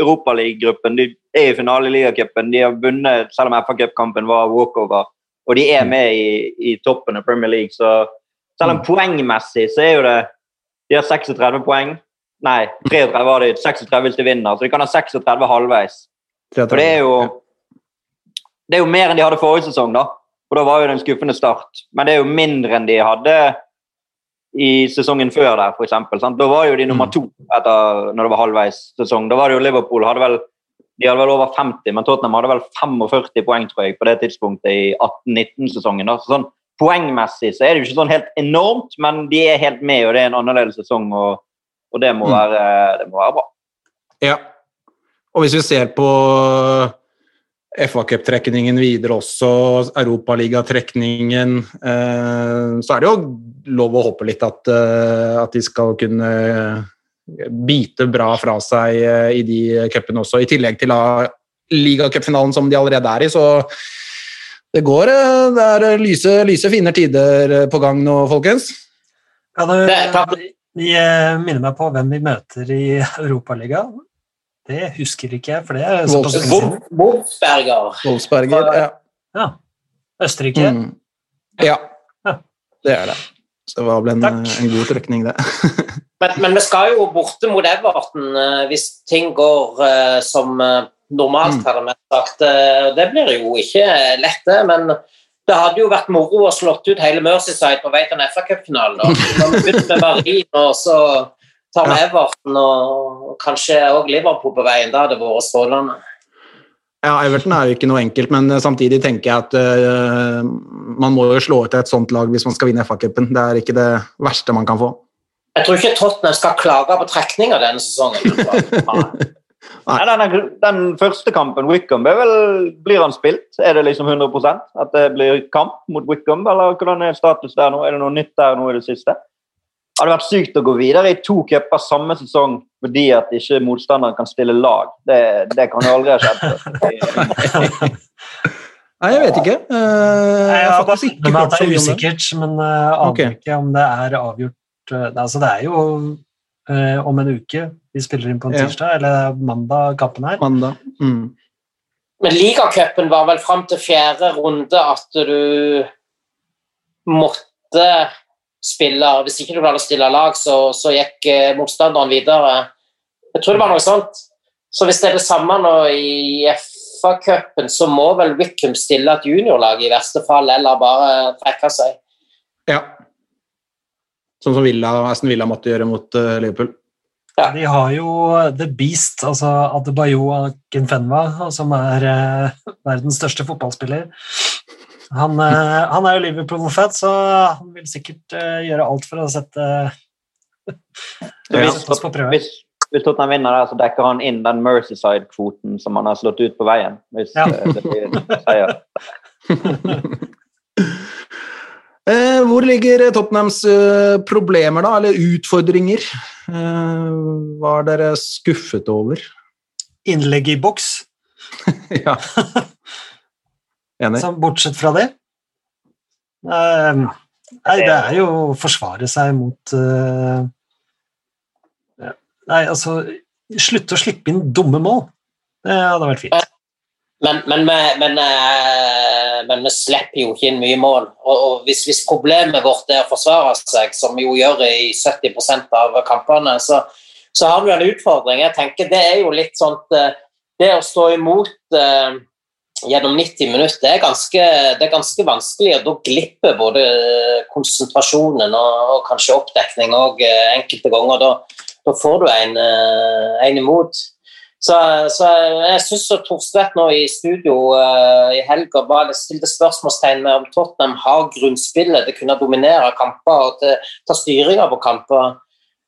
F: Europaliga-gruppen. De er i finale i ligacupen. De har vunnet, selv om FA-cupkampen var walkover. Og de er med i, i toppen av Premier League, så selv om poengmessig så er jo det De har 36 poeng. Nei, 33 var det. 36 hvis de vinner, så de kan ha 36 halvveis. For det er jo det er jo mer enn de hadde forrige sesong, da. Og da var jo det en skuffende start. Men det er jo mindre enn de hadde i sesongen før der, f.eks. Da var jo de nummer to etter, når det var halvveis sesong. Da var det jo Liverpool hadde vel de hadde vel over 50, men Tottenham hadde vel 45 poeng tror jeg, på det tidspunktet i 18-19-sesongen. da. Så sånn, Poengmessig så er det jo ikke sånn helt enormt, men de er helt med, og det er en annerledes sesong. og, og det, må
E: Mm.
F: være, det må være bra.
E: Ja. Og hvis vi ser på FA-cuptrekningen videre også, Europaligatrekningen, eh, så er det jo lov å håpe litt at, eh, at de skal kunne bite bra fra seg eh, i de cupene også, i tillegg til ligacupfinalen som de allerede er i. Så det går eh, Det er lyse, lyse fine tider eh, på gang nå, folkens.
G: Kan du eh, minne meg på hvem vi møter i Europaligaen? Det husker ikke jeg, for det er
B: Wolfsberger.
E: Wolfsberger. Ja.
G: Ja. Østerrike.
E: Mm. ja,
G: Ja.
E: det er det. Så det var vel en, en god trykning, det.
B: Men, men vi skal jo borte mot Everton eh, hvis ting går uh, som eh, normalt,
E: Mm.
B: hadde vi sagt. Eh, det blir jo ikke lett, det. Men det hadde jo vært moro å slått ut hele Merseyside på vei til en FA-cupfinale. (laughs) begynte med Marin, og så tar vi Everton og kanskje òg Liverpool på veien. Da hadde det vært strålende.
E: Ja, Everton er jo ikke noe enkelt, men eh, samtidig tenker jeg at eh, man må jo slå ut et sånt lag hvis man skal vinne FA-cupen. Det er ikke det verste man kan få.
B: Jeg tror ikke Tottenham skal klage på trekninga denne sesongen. (laughs)
F: Nei, den, den første kampen, Wickham, er vel, blir han spilt? Er det liksom 100% At det blir kamp mot Wickham, eller hvordan er status der nå? Er det noe nytt der nå i det siste? Det hadde vært sykt å gå videre i to cuper samme sesong fordi at ikke motstanderen kan stille lag. Det, det kan jo aldri ha skjedd. (laughs)
E: Nei, jeg vet ikke. Uh,
G: Nei,
E: jeg har faktisk ikke hørt så
G: er
E: mye om det.
G: usikkert, men uh, aner
E: okay.
G: ikke om det er avgjort uh, altså, det er jo eh, om en uke vi spiller inn på en
E: Ja.
G: tirsdag, eller mandag kappen her.
E: Mandag. Mm.
B: Men ligacupen var vel fram til fjerde runde at du måtte spille Hvis ikke du klarte å stille lag, så, så gikk eh, motstanderen videre. Jeg tror det var noe sånt. Så hvis det er det samme nå i FA-cupen, så må vel Wickham stille et juniorlag i verste fall, eller bare trekke seg.
E: Ja. Sånn som Villa, Aston Villa måtte gjøre mot uh, Liverpool.
G: De har jo The Beast, altså Adebayo Akinfenwa, som er uh, verdens største fotballspiller. Han, uh, han er jo Liverpool-fett, så han vil sikkert gjøre alt for å sette,
F: hvis,
G: oss på prøve.
F: hvis, hvis Tottenham vinner der, så dekker han inn den Mercyside-kvoten som han har slått ut på veien. Hvis
G: Ja.
F: det blir seier. (laughs) (laughs)
E: Eh, hvor ligger Tottenhams eh, problemer, da, eller utfordringer? Eh, hva er dere skuffet over?
G: Innlegg i boks, (laughs)
E: ja. (laughs) Enig?
G: så bortsett fra det eh, Nei, det er jo å forsvare seg mot eh. Nei, altså Slutte å slippe inn dumme mål. Det hadde vært fint.
B: Men, men, men, eh, men vi slipper jo ikke inn mye mål. Og, og hvis, hvis problemet vårt er å forsvare seg, som vi jo gjør i 70% av kampene, så, så har vi en utfordring. Jeg tenker Det er jo litt sånn eh, det å stå imot eh, gjennom 90 minutter det er, ganske, det er ganske vanskelig, og da glipper både konsentrasjonen og, og kanskje oppdekning òg enkelte ganger. Da, da får du en, en imot. Så, så jeg syns Torstvedt nå i studio uh, i helga bare stilte spørsmålstegn med om Tottenham har grunnspillet til å kunne dominere kamper og til, ta styringa på kamper.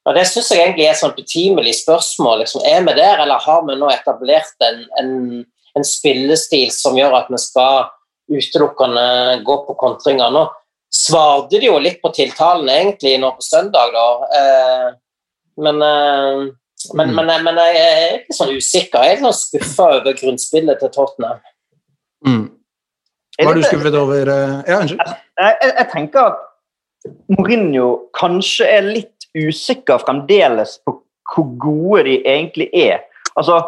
B: Og Det syns jeg egentlig er et sånn betimelig spørsmål. Liksom, er vi der, eller har vi nå etablert en, en, en spillestil som gjør at vi skal utelukkende gå på kontringer? Nå svarte de jo litt på tiltalen egentlig nå på søndag, da. Uh, men uh, men, mm. men, men, jeg er ikke sånn usikker. Jeg er sånn skuffa over grunnspillet til Tottenham.
E: Mm. Var du skuffet over eh, Ja, unnskyld.
F: Jeg, jeg, jeg, tenker at Mourinho kanskje er litt usikker fremdeles på hvor gode de egentlig er. Altså,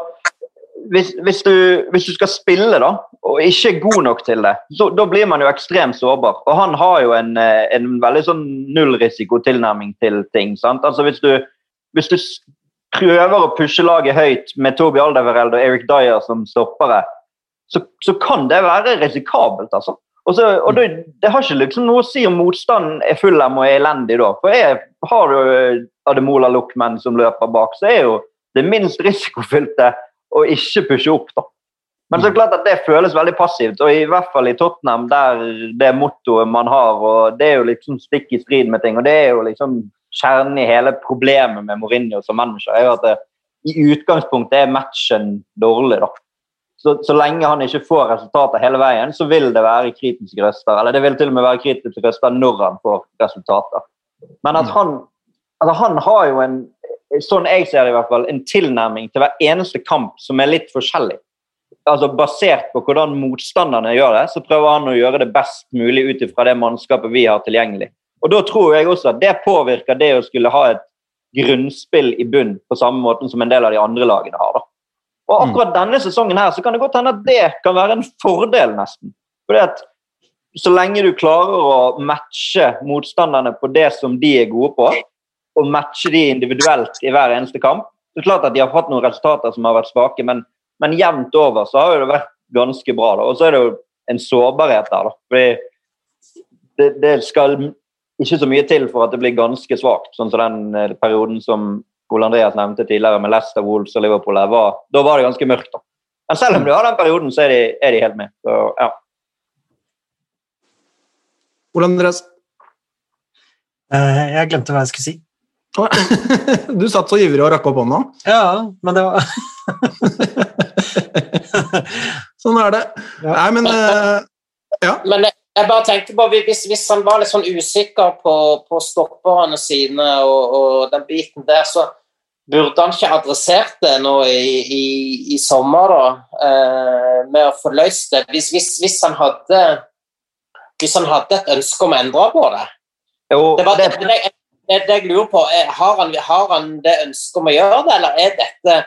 F: hvis, hvis, du, hvis, du, skal spille da, og ikke er god nok til det, så, da blir man jo ekstremt sårbar. Og han har jo en, eh, en veldig sånn nullrisikotilnærming til ting. sant? Altså Hvis du, hvis du prøver å pushe laget høyt med Toby Alderweireld og Eric Dyer som stoppere, så, så, kan det være risikabelt, altså. Og, så, og det, det, har ikke liksom noe å si om motstanden er full av og er elendig da. For jeg, har du eh, Ademola Luckman som løper bak, så er jo det minst (laughs) risikofylte å ikke pushe opp, da. Men så klart at det føles veldig passivt, og i hvert fall i Tottenham, der det mottoet man har, og det er jo liksom stikk i strid med ting. og det er jo liksom kjernen i hele problemet med Mourinho som manager, er jo at det, i utgangspunktet er matchen dårlig. da. Så, så, lenge han ikke får resultater hele veien, så vil det være kritiske røster. Eller det vil til og med være kritiske røster når han får resultater. Men at mm. han, altså han har jo en sånn jeg ser det i hvert fall, en tilnærming til hver eneste kamp som er litt forskjellig. Altså Basert på hvordan motstanderne gjør det, så prøver han å gjøre det best mulig ut ifra det mannskapet vi har tilgjengelig. Og Da tror jeg også at det påvirker det å skulle ha et grunnspill i bunn på samme måte som en del av de andre lagene har. da. Og
E: Mm.
F: Akkurat denne sesongen her så kan det godt hende at det kan være en fordel, nesten. Fordi at Så lenge du klarer å matche motstanderne på det som de er gode på, og matche de individuelt i hver eneste kamp Det er klart at de har fått noen resultater som har vært svake, men, men jevnt over så har det vært ganske bra. da. Og så er det jo en sårbarhet der. da. Fordi det, det skal ikke så mye til for at det blir ganske svakt. Sånn som den eh, perioden som Ole Andreas nevnte tidligere med Leicester, Wolves og Liverpool. Var, da var det ganske mørkt. da. Men selv om du har den perioden, så er de, er de helt med. Så, ja.
E: Ole Andreas?
G: Eh, Jeg glemte hva jeg skulle si. (laughs)
E: Du satt så ivrig og rakk opp hånda.
G: Ja, men det var (laughs)
E: Sånn er det.
G: Ja.
E: Nei, men eh, Ja.
B: Men jeg, jeg bare tenker på, hvis, hvis han var litt sånn usikker på, på stopperne sine og, og, den biten der, så burde han ikke adressert det nå i, i, i sommer, da, eh, med å få løst det. Hvis, hvis, hvis, han hadde, hvis han hadde et ønske om å endre på det.
F: Jo,
B: Det, var, det,
F: det,
B: det, det, jeg lurer på, er, har han, har han det ønsket om å gjøre det, eller er dette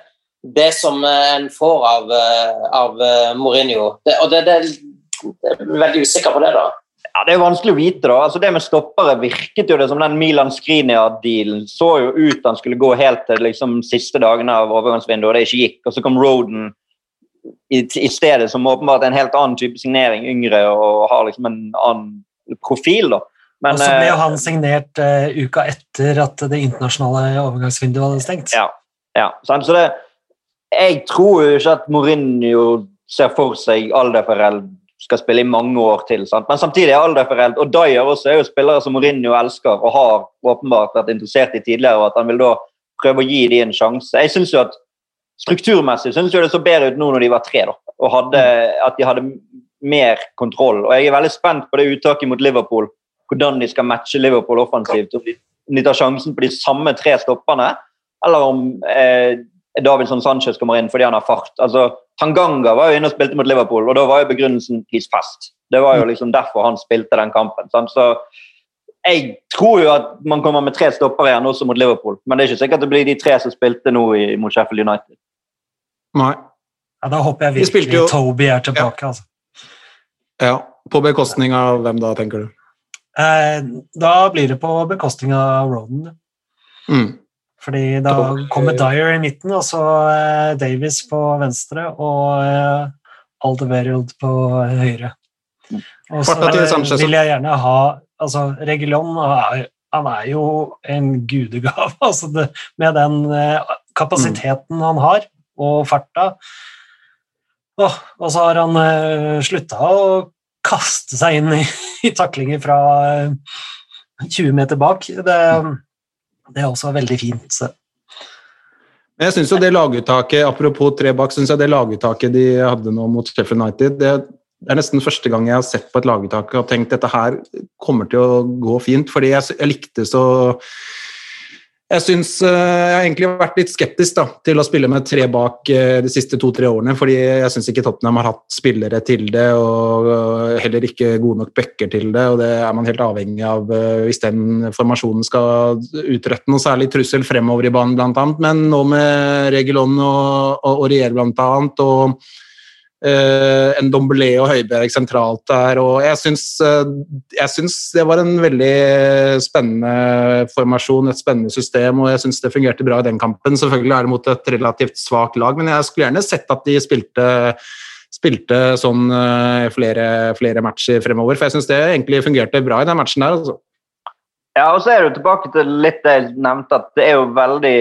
B: det som eh, en får av, eh, av eh, Mourinho? Det, og det, det, veldig usikker på det, da.
F: ja, det er vanskelig å vite. da. Altså, det med stoppere virket jo det som den Milan Skrinia-dealen så jo ut han skulle gå helt til liksom, siste dagene av overgangsvinduet, og det ikke gikk. Og så kom Roden i, i stedet, som åpenbart er en helt annen type signering, yngre og har liksom en annen profil. da. Men,
G: Og så ble jo
F: eh,
G: han signert uh, uka etter at det internasjonale overgangsvinduet hadde stengt.
F: Ja. Ja. Så det, jeg tror jo ikke at Mourinho ser for seg Alderfereld skal spille i mange år til. Sant? Men samtidig er Alderfereld og Dyer også er jo spillere som Mourinho elsker og har åpenbart vært interessert i tidligere, og at han vil da prøve å gi dem en sjanse. Jeg synes jo at Strukturmessig synes jeg det så bedre ut nå når de var tre, da, og hadde, at de hadde mer kontroll. Og Jeg er veldig spent på det uttaket mot Liverpool, hvordan de skal matche Liverpool offensivt. Om de, tar sjansen på de samme tre stopperne, eller om eh, Davidson Sanchez kommer inn fordi han har fart. Altså, Tanganga var jo inne og spilte mot Liverpool, og da var jo begrunnelsen he's fast. Det var jo liksom derfor han spilte den kampen. Sant? Så jeg tror jo at man kommer med tre stoppere igjen også mot Liverpool, men det er ikke sikkert det blir de tre som spilte nå i, mot Sheffield United.
E: Nei.
G: Ja, da håper jeg virkelig
E: jo-
G: Toby er tilbake. Altså.
E: Ja. På bekostning av hvem da, tenker du?
G: Eh, da blir det på bekostning av Roden.
E: Mm.
G: Fordi da kommer Dyer i midten, og så Davis Davies på venstre og eh, Aldevereld på høyre. Og så
E: Sanchez.
G: vil jeg gjerne ha altså Regulon er, han er jo en gudegave (laughs) altså det, med den eh, kapasiteten han har, og farta. Og, og så har han uh, slutta å kaste seg inn i, (laughs) i taklinger fra eh, 20 meter bak. Det, det er også veldig fint. Så.
E: Jeg synes jo det laguttaket, Apropos tre bak, synes jeg det laguttaket de hadde nå mot Sheffield United det er nesten første gang jeg har sett på et laguttak og tenkt dette her kommer til å gå fint, fordi jeg, jeg likte så Jeg syns eh, jeg har egentlig vært litt skeptisk da, til å spille med tre bak eh, de siste to-tre årene, fordi jeg syns ikke Tottenham har hatt spillere til det, og eh, heller ikke gode nok backer til det, og det er man helt avhengig av hvis den formasjonen skal utrette noe særlig trussel fremover i banen, annet, men nå med Regulon og, og, og Rier, annet, og en Dombelé og Høibjerg sentralt der. og Jeg syns, eh, jeg syns det var en veldig spennende formasjon, et spennende system, og jeg syns det fungerte bra i den kampen. Selvfølgelig er det mot et relativt svakt lag, men jeg skulle gjerne sett at de spilte spilte sånn eh, flere, flere matcher fremover, for jeg syns det egentlig fungerte bra i den matchen der. altså.
F: Ja, og så er du tilbake til litt det jeg nevnte, at det er jo veldig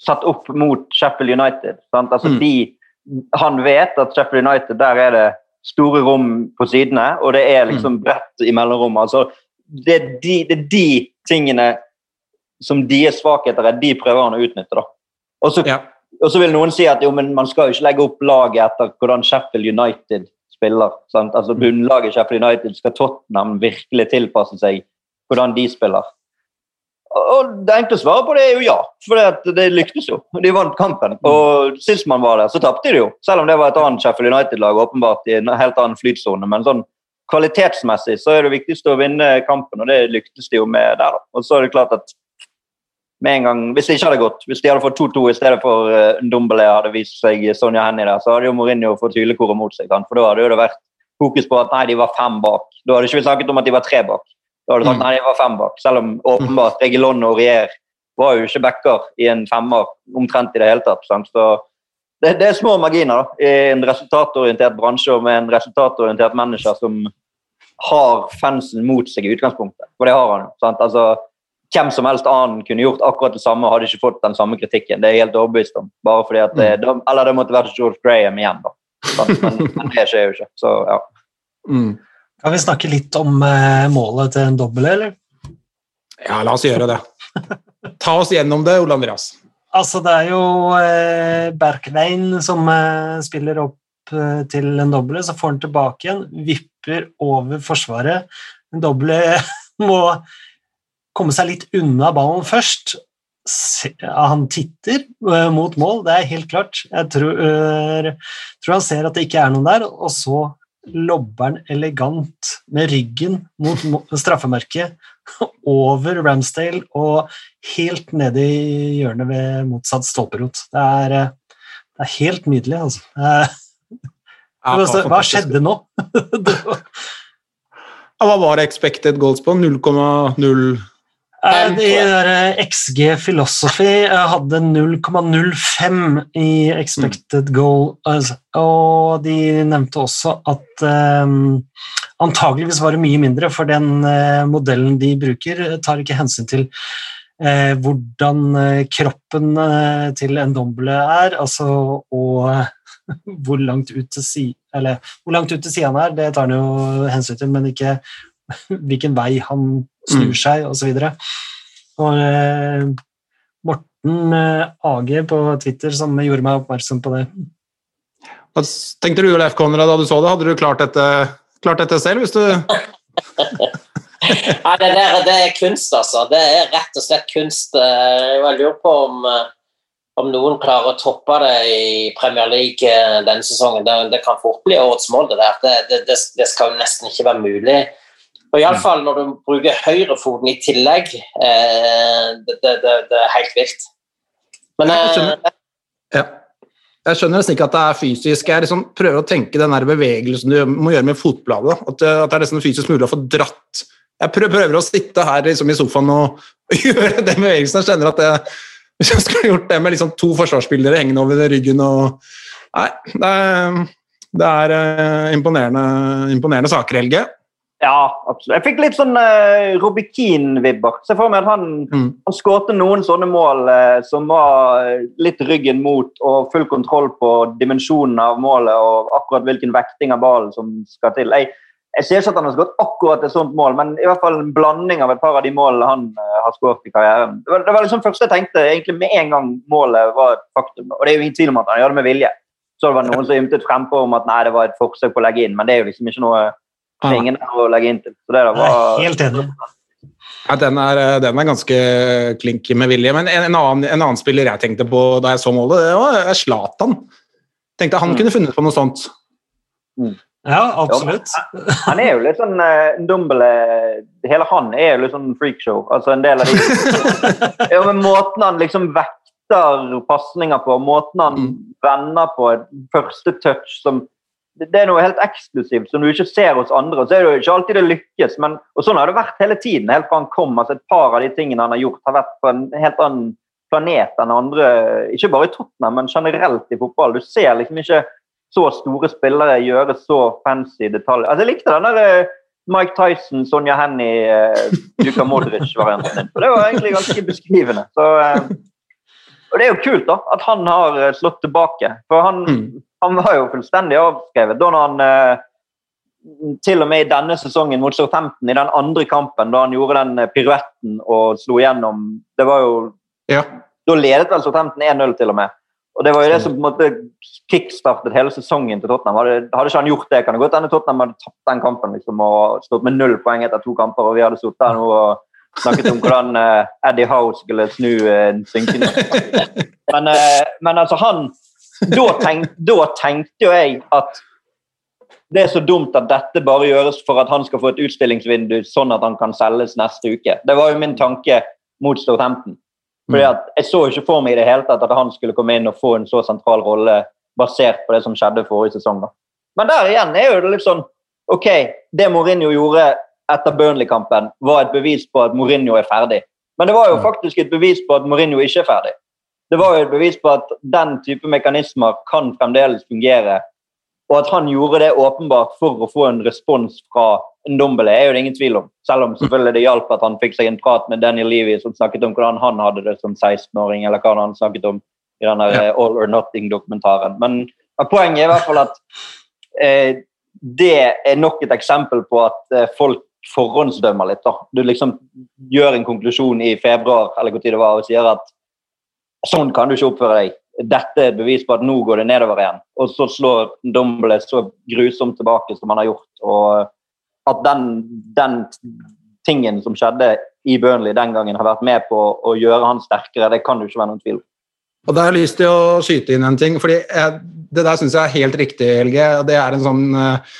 F: satt opp mot Sheffield United. Sant? Altså
E: Mm.
F: de, han vet at Sheffield United, der er det store rom på sidene, og det er liksom bredt i mellomrommet. Altså, det, er de, det er de tingene som deres svakheter er, de prøver han å utnytte. da. Og så,
E: Ja.
F: og så vil noen si at jo, men man skal jo ikke legge opp laget etter hvordan Sheffield United spiller. Sant? Altså Bunnlaget Sheffield United skal Tottenham virkelig tilpasse seg hvordan de spiller. Og Det enkle svaret på det er jo ja, for det, lyktes jo. De vant kampen. Og sist man var der, så tapte de jo. Selv om det var et annet Sheffield United-lag åpenbart i en helt annen flytsone. Men sånn kvalitetsmessig så er det viktigste å vinne kampen, og det lyktes de jo med der. da. Og så er det klart at med en gang, Hvis det ikke hadde gått, hvis de hadde fått 2-2 i stedet for uh, Ndombele hadde vist seg Sonja Hennie der, så hadde jo Mourinho fått hylekoret mot seg. For da hadde jo det vært fokus på at nei, de var fem bak. Da hadde ikke vi snakket om at de var tre bak. Da hadde du sagt
E: Mm.
F: nei, jeg var fem bak. Selv om åpenbart Regilon og Rier var jo ikke backer i en femmer omtrent i det hele tatt. sant? Så det, det er små marginer da, i en resultatorientert bransje og med en resultatorientert manager som har fansen mot seg i utgangspunktet. For det har han jo. Altså, hvem som helst annen kunne gjort akkurat det samme hadde ikke fått den samme kritikken. Det er jeg helt overbevist om. Bare fordi at det, da- Eller det måtte vært George Graham igjen, da. Men, men det skjer jo ikke. Så ja.
E: Mm.
G: Kan vi snakke litt om eh, målet til en dobbel, eller?
E: Ja, la oss gjøre det. Ta oss gjennom det, Ole Andreas.
G: Altså, det er jo eh, Berkveien som eh, spiller opp eh, til en doble, så får han tilbake igjen, vipper over forsvaret. En doble (laughs) må komme seg litt unna ballen først. Se, han titter eh, mot mål, det er helt klart. Jeg tror, tror han ser at det ikke er noen der, og så lobber han elegant med ryggen mot straffemerket over Ramsdale og helt nede i hjørnet ved motsatt stolperot. Det er, eh, det er helt nydelig, altså. (laughs)
E: Ja,
G: Hva skjedde nå? (laughs)
E: Hva var- det expected goals på? 0,0
G: Eh, De der eh, XG Philosophy eh, hadde 0,05 i expected goal, altså, og de nevnte også at um, antageligvis var det mye mindre, for den uh, modellen de bruker, eh, tar ikke hensyn til uh, hvordan eh, kroppen uh, til en domble er, altså, og eh, (laughs) hvor langt ut til si, eller, hvor langt ut til siden han er, det tar han jo hensyn til, men ikke (laughs) hvilken vei han snur
E: Mm.
G: seg, osv. Og eh, Morten eh, AG på Twitter som gjorde meg oppmerksom på det.
E: Hva tenkte du, Leif Konrad, da du så det? Hadde du klart dette, klart dette selv? hvis du... (laughs)
B: Nei, det, der, det er kunst, altså. Det er rett og slett kunst. Eh, Jeg lurer på om, om noen klarer å toppe det i Premier League denne sesongen. Det, det kan fort bli årets mål, det der. Det, det, det, skal jo nesten ikke være mulig. Og Iallfall når du bruker høyrefoten i tillegg. Eh, det, det, det, det er helt vilt. Men
E: Jeg
B: eh,
E: skjønner. Ja. Jeg skjønner nesten ikke at det er fysisk. Jeg liksom prøver å tenke den der bevegelsen du må gjøre med fotbladet. At, det- at det er nesten fysisk mulig å få dratt Jeg prøver, prøver å sitte her liksom i sofaen og, og (laughs) gjøre den bevegelsen. Jeg kjenner at det, Hvis jeg skulle gjort det med liksom to forsvarsspillere hengende over ryggen og Nei, det er, det er eh, imponerende, imponerende saker, Helge.
F: Ja, absolutt. Jeg fikk litt sånn uh, Robbie Keane-vibber. Se for meg at han,
E: Mm.
F: han skårte noen sånne mål uh, som var eh, litt ryggen mot og full kontroll på dimensjonen av målet og akkurat hvilken vekting av ballen som skal til. Jeg, jeg ser ikke at han har skåret akkurat et sånt mål, men i hvert fall en blanding av et par av de målene han uh, har skåret i karrieren. Det var, det var liksom første jeg tenkte egentlig med en gang målet var et faktum. Og det er jo ingen tvil om at han gjør det med vilje. Så det var noen som ymtet frempå om at nei, det var et forsøk på å legge inn, men det er jo liksom ikke noe det er ingen å legge inn til. Så det var
G: er helt enig.
E: Ja, den, er, den er ganske klink med vilje. Men en, en, annen, en annen spiller jeg tenkte på da jeg så målet, det var Zlatan. Tenkte han
F: Mm.
E: kunne funnet på noe sånt.
G: Ja, absolutt.
F: Han er jo litt sånn uh, Dumbele Hele han er jo litt sånn freakshow. Altså en del av de (laughs) ja, men Måten han liksom vekter pasninger på, måten han
E: Mm.
F: vender på, første touch som det er noe helt eksklusivt som du ikke ser hos andre. og så er det jo ikke alltid det lykkes, men og sånn har det vært hele tiden. helt fra han kom, altså Et par av de tingene han har gjort, har vært på en helt annen planet enn andre. Ikke bare i Tottenham, men generelt i fotball. Du ser liksom ikke så store spillere gjøre så fancy detaljer. Altså, jeg likte den der eh, Mike Tyson, Sonja Hennie, uh, Luka (laughs) Modric-varianten det var egentlig ganske beskrivende. Så, eh, og det er jo kult da, at han har eh, slått tilbake. For han,
E: Mm.
F: Han var jo fullstendig avskrevet da han eh, til og med i denne sesongen mot Southampton, i den andre kampen, da han gjorde den eh, piruetten og slo igjennom Det var jo
E: Ja.
F: Da ledet vel Southampton 1-0 til og med. Og det var jo det som på en måte kickstartet hele sesongen til Tottenham. Hadde, hadde ikke han gjort det, kan det godt hende Tottenham hadde tapt den kampen liksom, og stått med null poeng etter to kamper, og vi hadde sittet her nå og snakket om hvordan uh, Eddie Howe skulle snu uh, en synkende (laughs) men, uh, men altså, han da, tenk, da tenkte jo jeg at det er så dumt at dette bare gjøres for at han skal få et utstillingsvindu, sånn at han kan selges neste uke. Det var jo min tanke mot Storthampton. Fordi at Jeg så ikke for meg i det hele tatt at han skulle komme inn og få en så sentral rolle basert på det som skjedde forrige sesong. da. Men der igjen er jo det litt sånn Ok, det Mourinho gjorde etter Burnley-kampen, var et bevis på at Mourinho er ferdig. Men det var jo faktisk et bevis på at Mourinho ikke er ferdig. Det var jo et bevis på at den type mekanismer kan fremdeles fungere. Og at han gjorde det åpenbart for å få en respons fra Ndombele, er jo det ingen tvil om. Selv om selvfølgelig det hjalp at han fikk seg en prat med Daniel Levy som snakket om hvordan han hadde det som 16-åring, eller hva han snakket om i den der, eh, All or Nothing-dokumentaren. Men men poenget er i hvert fall at eh, det er nok et eksempel på at eh, folk forhåndsdømmer litt. da. Du liksom gjør en konklusjon i februar eller hvor tid det var, og sier at sånn kan du ikke oppføre deg. Dette er et bevis på at nå går det nedover igjen. Og så slår Dumble så grusomt tilbake som han har gjort. Og at den, den tingen som skjedde i Burnley den gangen, har vært med på å gjøre han sterkere, det kan det ikke være noen tvil om.
E: Og da har jeg lyst til å skyte inn en ting, fordi jeg, det der syns jeg er helt riktig, Helge. Det er en sånn uh,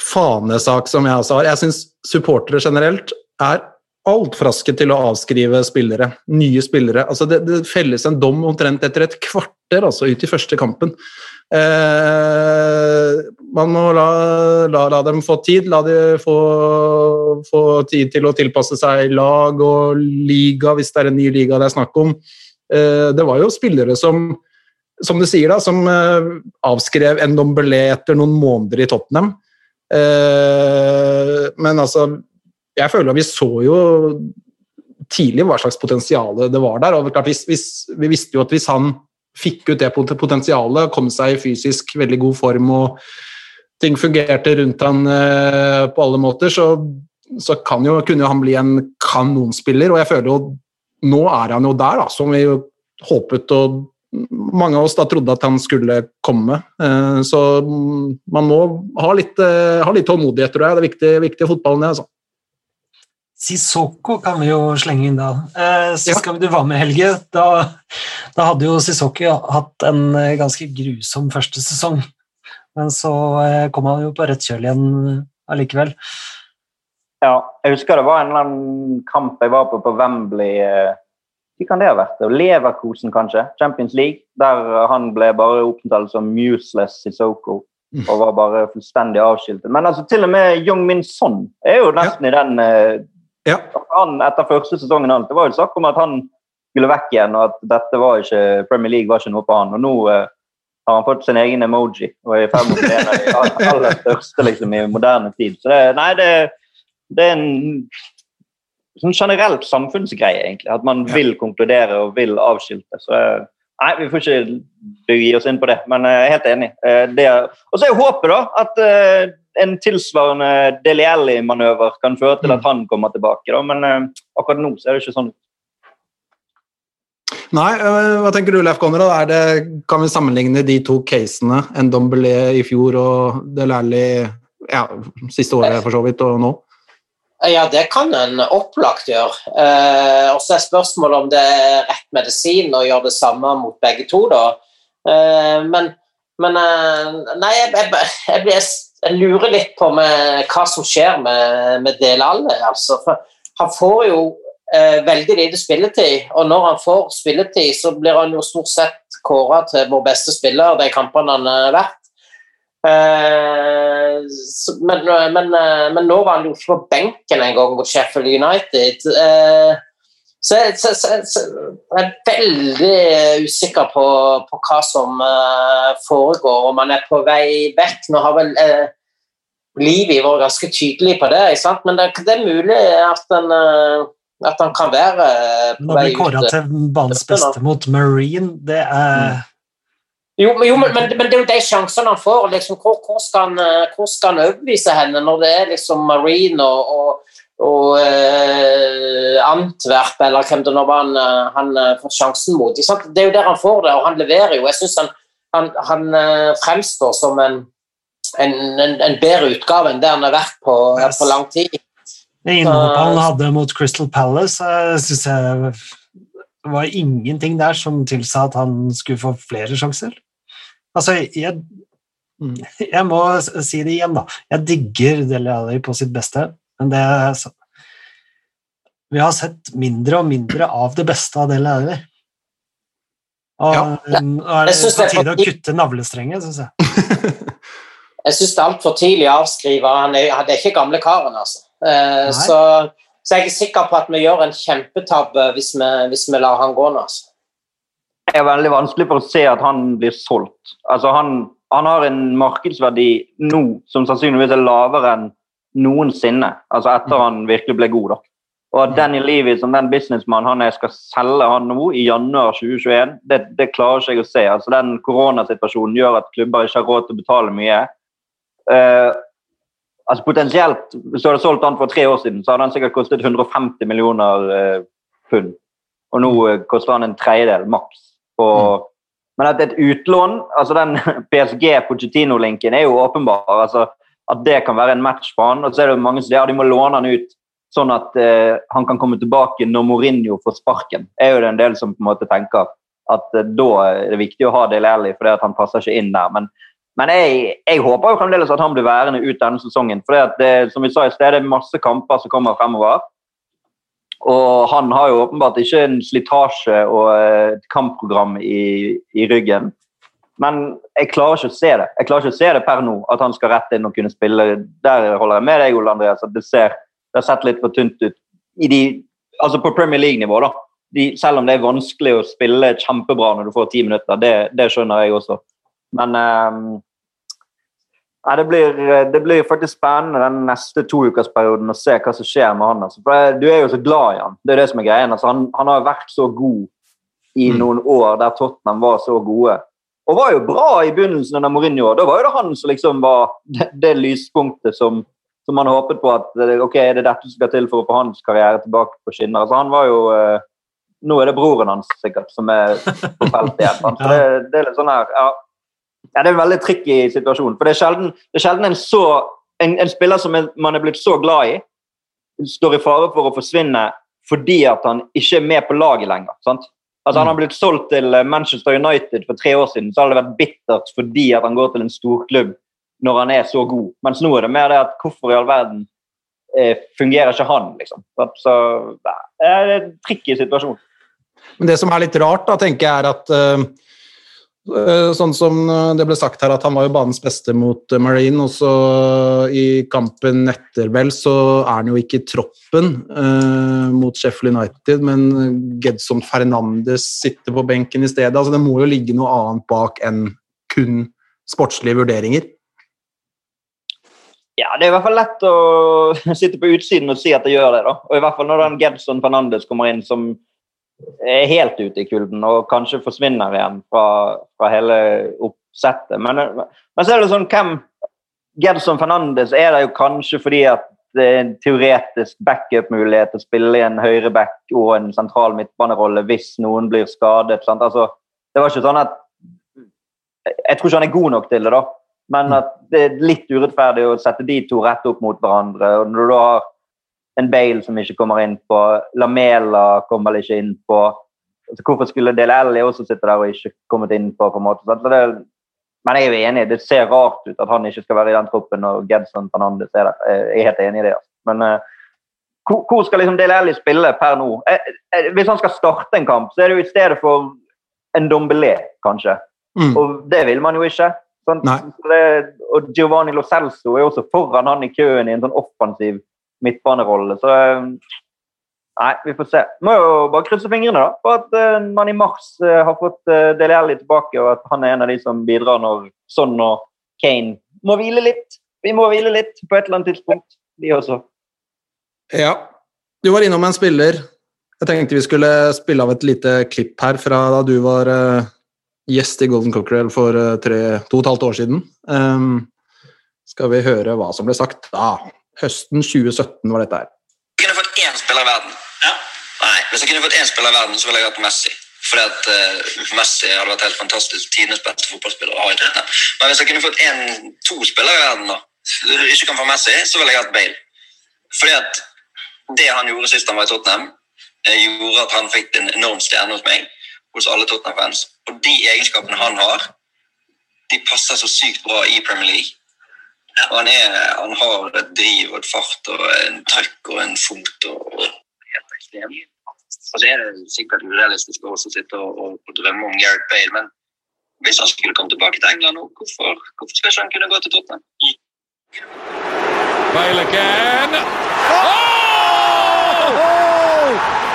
E: fanesak som jeg også har. Jeg syns supportere generelt er altfor raske til å avskrive spillere, nye spillere. Altså det, det felles en dom omtrent etter et kvarter altså ut i første kampen. Eh, man må la, la, la dem få tid, la dem få, få tid til å tilpasse seg lag og liga, hvis det er en ny liga det er snakk om. Eh, det var jo spillere som som du sier da, som eh, avskrev en Dombelé etter noen måneder i Tottenham. Eh, men altså, jeg føler at vi så jo tidlig hva slags potensial det var der. og klart, hvis, hvis, Vi visste jo at hvis han fikk ut det potensialet, kom seg i fysisk veldig god form og ting fungerte rundt han eh, på alle måter, så, så jo, kunne han bli en kanonspiller. Og jeg føler jo nå er han jo der, da, som vi jo håpet og mange av oss da trodde at han skulle komme. Eh, Så man må ha litt, eh, ha litt tålmodighet, tror jeg. Det er viktig, viktig fotballen, det. altså.
G: Sissoko kan vi jo slenge inn da. Eh, Sist
E: Ja.
G: gang du var med, Helge, da, da hadde jo Sissoko hatt en eh, ganske grusom første sesong. Men så eh, kom han jo på rett kjøl igjen eh, allikevel.
F: Ja, jeg husker det var en eller annen kamp jeg var på på Wembley. Hva kan det ha vært? Leverkosen, kanskje? Champions League. Der han ble bare opptalt som museless Sissoko og var bare fullstendig avskiltet. Men altså, til og med Young Min Son er jo nesten i den eh,
E: Ja.
F: han Etter første sesongen hans Det var jo snakk om at han skulle vekk igjen, og at dette var ikke, Premier League var ikke noe på han. Og nå eh, har han fått sin egen emoji og er i ferd med å bli en av de aller- aller største liksom, i moderne tid. Så det, nei, det, det er en sånn generelt samfunnsgreie, egentlig. At man vil konkludere og vil avskilte. Så eh, nei, vi får ikke begi oss inn på det, men jeg er helt enig. Eh, Og så er håpet da at eh, en tilsvarende Deli Alli-manøver kan føre til at han kommer tilbake, da. men eh, akkurat nå er det ikke sånn.
E: Nei, hva tenker du, Leif Konrad? Det, kan vi sammenligne de to casene, Ndombele i fjor og Del Alli ja, siste året for så vidt, og nå?
B: Ja, det kan en opplagt gjøre. Eh, og så er spørsmålet om det er rett medisin å gjøre det samme mot begge to, da. Eh, men men eh, Nei, jeg, jeg, jeg, blir, jeg lurer litt på hva som skjer med, med Del Alli, altså. For han får jo eh, veldig lite spilletid, og når han får spilletid, så blir han jo stort sett kåra til vår beste spiller de kampene han har vært. Eh, men, men, eh, men nå var han jo ikke på benken en gang mot Sheffield United. Eh, så, jeg- så, så, så jeg er veldig usikker på, på hva som eh, foregår, om han er på vei vekk. Nå har vel Livi vært ganske tydelig på det, men det, det er mulig at han, eh, at han kan være på vei ut.
G: Nå blir kåra til banens beste mot Marine. Det er
B: Jo, jo, men, men, det er jo de sjansene han får. Liksom, hvor, hvor, skal han, eh, hvor skal han overbevise henne når det er liksom Marine og, og, og eh, Antwerp, eller hvem det nå var han, eh, han eh, får sjansen mot? Det er jo der han får det, og han leverer jo. Jeg syns han, han, han fremstår som en, en, en, en bedre utgave enn det han har vært på,
G: Yes.
B: på lang tid.
G: Det innhoppet han hadde mot Crystal Palace, syns jeg var ingenting der som tilsa at han skulle få flere sjanser. Altså, jeg,
E: Mm.
G: jeg må si det igjen, da. Jeg digger Deli Alli på sitt beste, men det er så- Vi har sett mindre og mindre av det beste av Deli Alli. Og
E: Ja.
G: nå er det på
B: det
G: tide å kutte navlestrengen, syns jeg. (laughs)
B: Jeg syns det er altfor tidlig å avskrive. Han Det er ikke gamle karen, altså. Eh, så, så jeg er sikker på at vi gjør en kjempetabbe hvis hvis vi lar han gå nå. Altså.
F: Er veldig vanskelig for å se at han blir solgt. Altså han, han har en markedsverdi nå som sannsynligvis er lavere enn noensinne. Altså etter han virkelig ble god. da. Og at Danny Levy som den businessmannen han er, skal selge han nå i januar 2021, det, det klarer ikke jeg å se. Altså Den koronasituasjonen gjør at klubber ikke har råd til å betale mye. Uh, altså Potensielt, hvis du hadde solgt han for tre år siden, så hadde han sikkert kostet 150 millioner uh, pund. Og nå uh, koster han en tredjedel maks. Og, Men at et utlån, altså den (laughs) PSG Pochettino-linken, er jo åpenbar. altså At det kan være en match for han. Og så er det mange som ja, de må låne han ut sånn at eh, han kan komme tilbake når Mourinho får sparken. er jo det en del som på en måte tenker at eh, da er det viktig å ha Dele Alli fordi at han passer ikke inn der. Men, men jeg, jeg håper jo fremdeles at han blir værende ut denne sesongen. For det, som vi sa i sted, det er masse kamper som kommer fremover. Og han har jo åpenbart ikke en slitasje og eh, et kampprogram i, i ryggen. Men jeg klarer ikke å se det. Jeg klarer ikke å se det per nå, at han skal rett inn og kunne spille. Der holder jeg med deg, Ole Andreas. Det, ser, det har sett litt for tynt ut de, altså på Premier League-nivå. da. De, selv om det er vanskelig å spille kjempebra når du får ti minutter, det, det skjønner jeg også. Men eh, Nei, det blir, det blir faktisk spennende den neste toukersperioden å se hva som skjer med han. Altså. For Du er jo så glad i han. Det er det som er greien. Altså, han, han har vært så god i
E: Mm.
F: noen år der Tottenham var så gode. Og var jo bra i begynnelsen under Mourinho. Da var jo det han som liksom var det, det lyspunktet som, som man håpet på at ok, er det dette som skal til for å få hans karriere tilbake på skinner. Altså, han var jo eh, Nå er det broren hans sikkert som er på feltet igjen. (laughs) Så det, det er litt sånn her, ja, ja, Det er en veldig tricky situasjon. For det er sjelden, det er sjelden en, så, en, en spiller som man er blitt så glad i, står i fare for å forsvinne fordi at han ikke er med på laget lenger. sant? Altså Han har blitt solgt til eh, Manchester United for tre år siden, så har det vært bittert fordi at han går til en storklubb når han er så god. Mens nå er det mer det at hvorfor i all verden eh, fungerer ikke han, liksom. Så, så det er en tricky situasjon.
E: Men det som er litt rart, da, tenker jeg, er at Eh, Sånn som eh, det ble sagt her, at han var jo banens beste mot eh, Marine, og så i kampen etter vel, så er han jo ikke i troppen eh, mot Sheffield United, men Gedson Fernandes sitter på benken i stedet. Altså, det må jo ligge noe annet bak enn kun sportslige vurderinger.
F: Ja, det er i hvert fall lett å (laughs) sitte på utsiden og si at det gjør det. da. Og i hvert fall når den Gedson Fernandes kommer inn, som er helt ute i kulden og kanskje forsvinner igjen fra, fra hele oppsettet. Men, men så er det sånn hvem Gedson Fernandes er det jo kanskje fordi at det er en teoretisk backup-mulighet til å spille i en høyreback og en sentral midtbanerolle hvis noen blir skadet. Altså, det var ikke sånn at Jeg tror ikke han er god nok til det, da. Men at det er litt urettferdig å sette de to rett opp mot hverandre. og Når du har en Bale som ikke kommer inn på, Lamela kommer vel ikke inn på altså Hvorfor skulle Dele Alli også sitte der og ikke kommet inn på? på en måte. Så det, men jeg er jo enig, det ser rart ut at han ikke skal være i den troppen når Gedson Fernandes er der. Jeg er helt enig i det. altså. Men eh, hvor, hvor skal liksom Dele Alli spille per nå? Eh, eh, Hvis han skal starte en kamp, så er det jo i stedet for en Dombelé, kanskje.
E: Mm.
F: Og det vil man jo ikke. Sånn, Det, og Giovanni Lo Celso er også foran han i køen i en sånn offensiv midtbanerolle. Så eh, nei, vi får se. Må jo bare krysse fingrene da, for at eh, man i mars eh, har fått Dele Alli tilbake, og at han er en av de som bidrar når Son og Kane må hvile litt. Vi må hvile litt på et eller annet tidspunkt, de også.
E: Ja. Du var innom en spiller. Jeg tenkte vi skulle spille av et lite klipp her fra da du var gjest i Golden Cockerel for tre, to og et halvt år siden. Um, skal vi høre hva som ble sagt da? Høsten 2017 var dette her.
I: jeg kunne fått én spiller i verden Nei, Hvis jeg kunne fått én spiller i verden, så ville jeg hatt Messi. Fordi at uh, Messi hadde vært helt fantastisk. Tidenes beste fotballspiller å ha i Tottenham. Men hvis jeg kunne fått en, to spillere i verden, da, ikke kan få Messi, så ville jeg hatt Bale. Fordi at det han gjorde sist han var i Tottenham, eh, gjorde at han fikk en enorm stjerne hos meg, hos alle Tottenham-fans. Og de egenskapene han har, de passer så sykt bra i Premier League. Han, er, han har et driv og et fart og en trøkk og en fot og, og. Og det er sikkert urealistisk å sitte og, og, drømme om Gareth Bale, men hvis han skulle komme tilbake til England nå, hvorfor, hvorfor skal ikke han kunne gå til Tottenham?
C: Bale again. Oh! Unbelievable!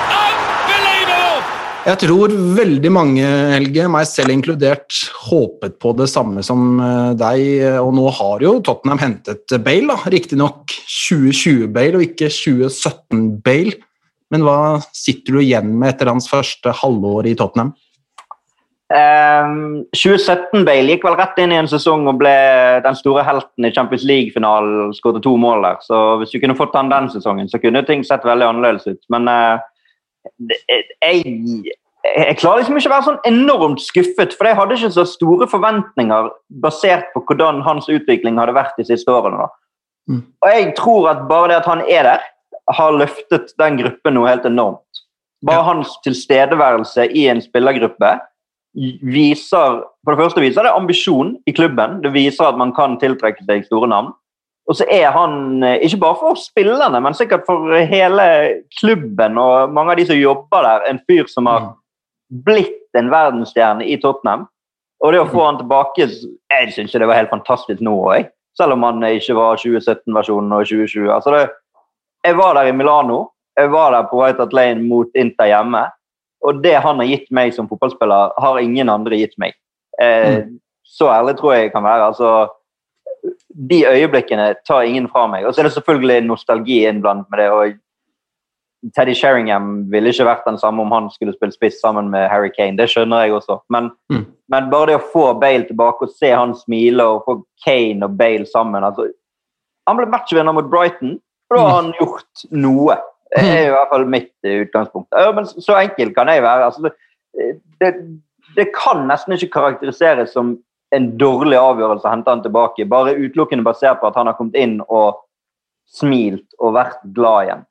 E: Jeg tror veldig mange, Helge, meg selv inkludert, håpet på det samme som eh, deg. Og nå har jo Tottenham hentet Bale, da. riktignok 2020-Bale og ikke 2017-Bale. Men hva sitter du igjen med etter hans første halvår i Tottenham?
F: Um, 2017-Bale gikk vel rett inn i en sesong og ble den store helten i Champions League-finalen. Skåret to mål der. Så hvis du kunne fått han den sesongen, så kunne ting sett veldig annerledes ut. Men det- jeg, jeg klarer liksom ikke å være sånn enormt skuffet, for jeg hadde ikke så store forventninger basert på hvordan hans utvikling hadde vært de siste årene.
E: Mm.
F: Og jeg tror at bare det at han er der, har løftet den gruppen noe helt enormt. Bare
E: Ja.
F: hans tilstedeværelse i en spillergruppe viser For det første viser det ambisjon i klubben. Det viser at man kan tiltrekke seg store navn. Og så er han, eh, ikke bare for spillerne, men sikkert for hele klubben og mange av de som jobber der, en fyr som har blitt en verdensstjerne i Tottenham. Og det å få han tilbake Jeg syns det var helt fantastisk nå òg, selv om han ikke var 2017-versjonen og 2020. Altså det, jeg var der i Milano. Jeg var der på White Hart Lane mot Inter hjemme. Og det han har gitt meg som fotballspiller, har ingen andre gitt meg. Eh, Så ærlig tror jeg jeg kan være. altså De øyeblikkene tar ingen fra meg. Og så er det selvfølgelig nostalgi innblandet med det. og Teddy Sheringham ville ikke vært den samme om han skulle spille spiss sammen med Harry Kane. Det skjønner jeg også. Men,
E: Mm.
F: men bare det å få Bale tilbake og se han smile og få Kane og Bale sammen altså, Han ble matchvinner mot Brighton, og da har han gjort noe. Det er i hvert fall mitt eh, utgangspunkt. Ja, men så enkel kan jeg være. Altså, det, det, det kan nesten ikke karakteriseres som en dårlig avgjørelse å hente han tilbake, bare utelukkende basert på at han har kommet inn og smilt og vært glad igjen.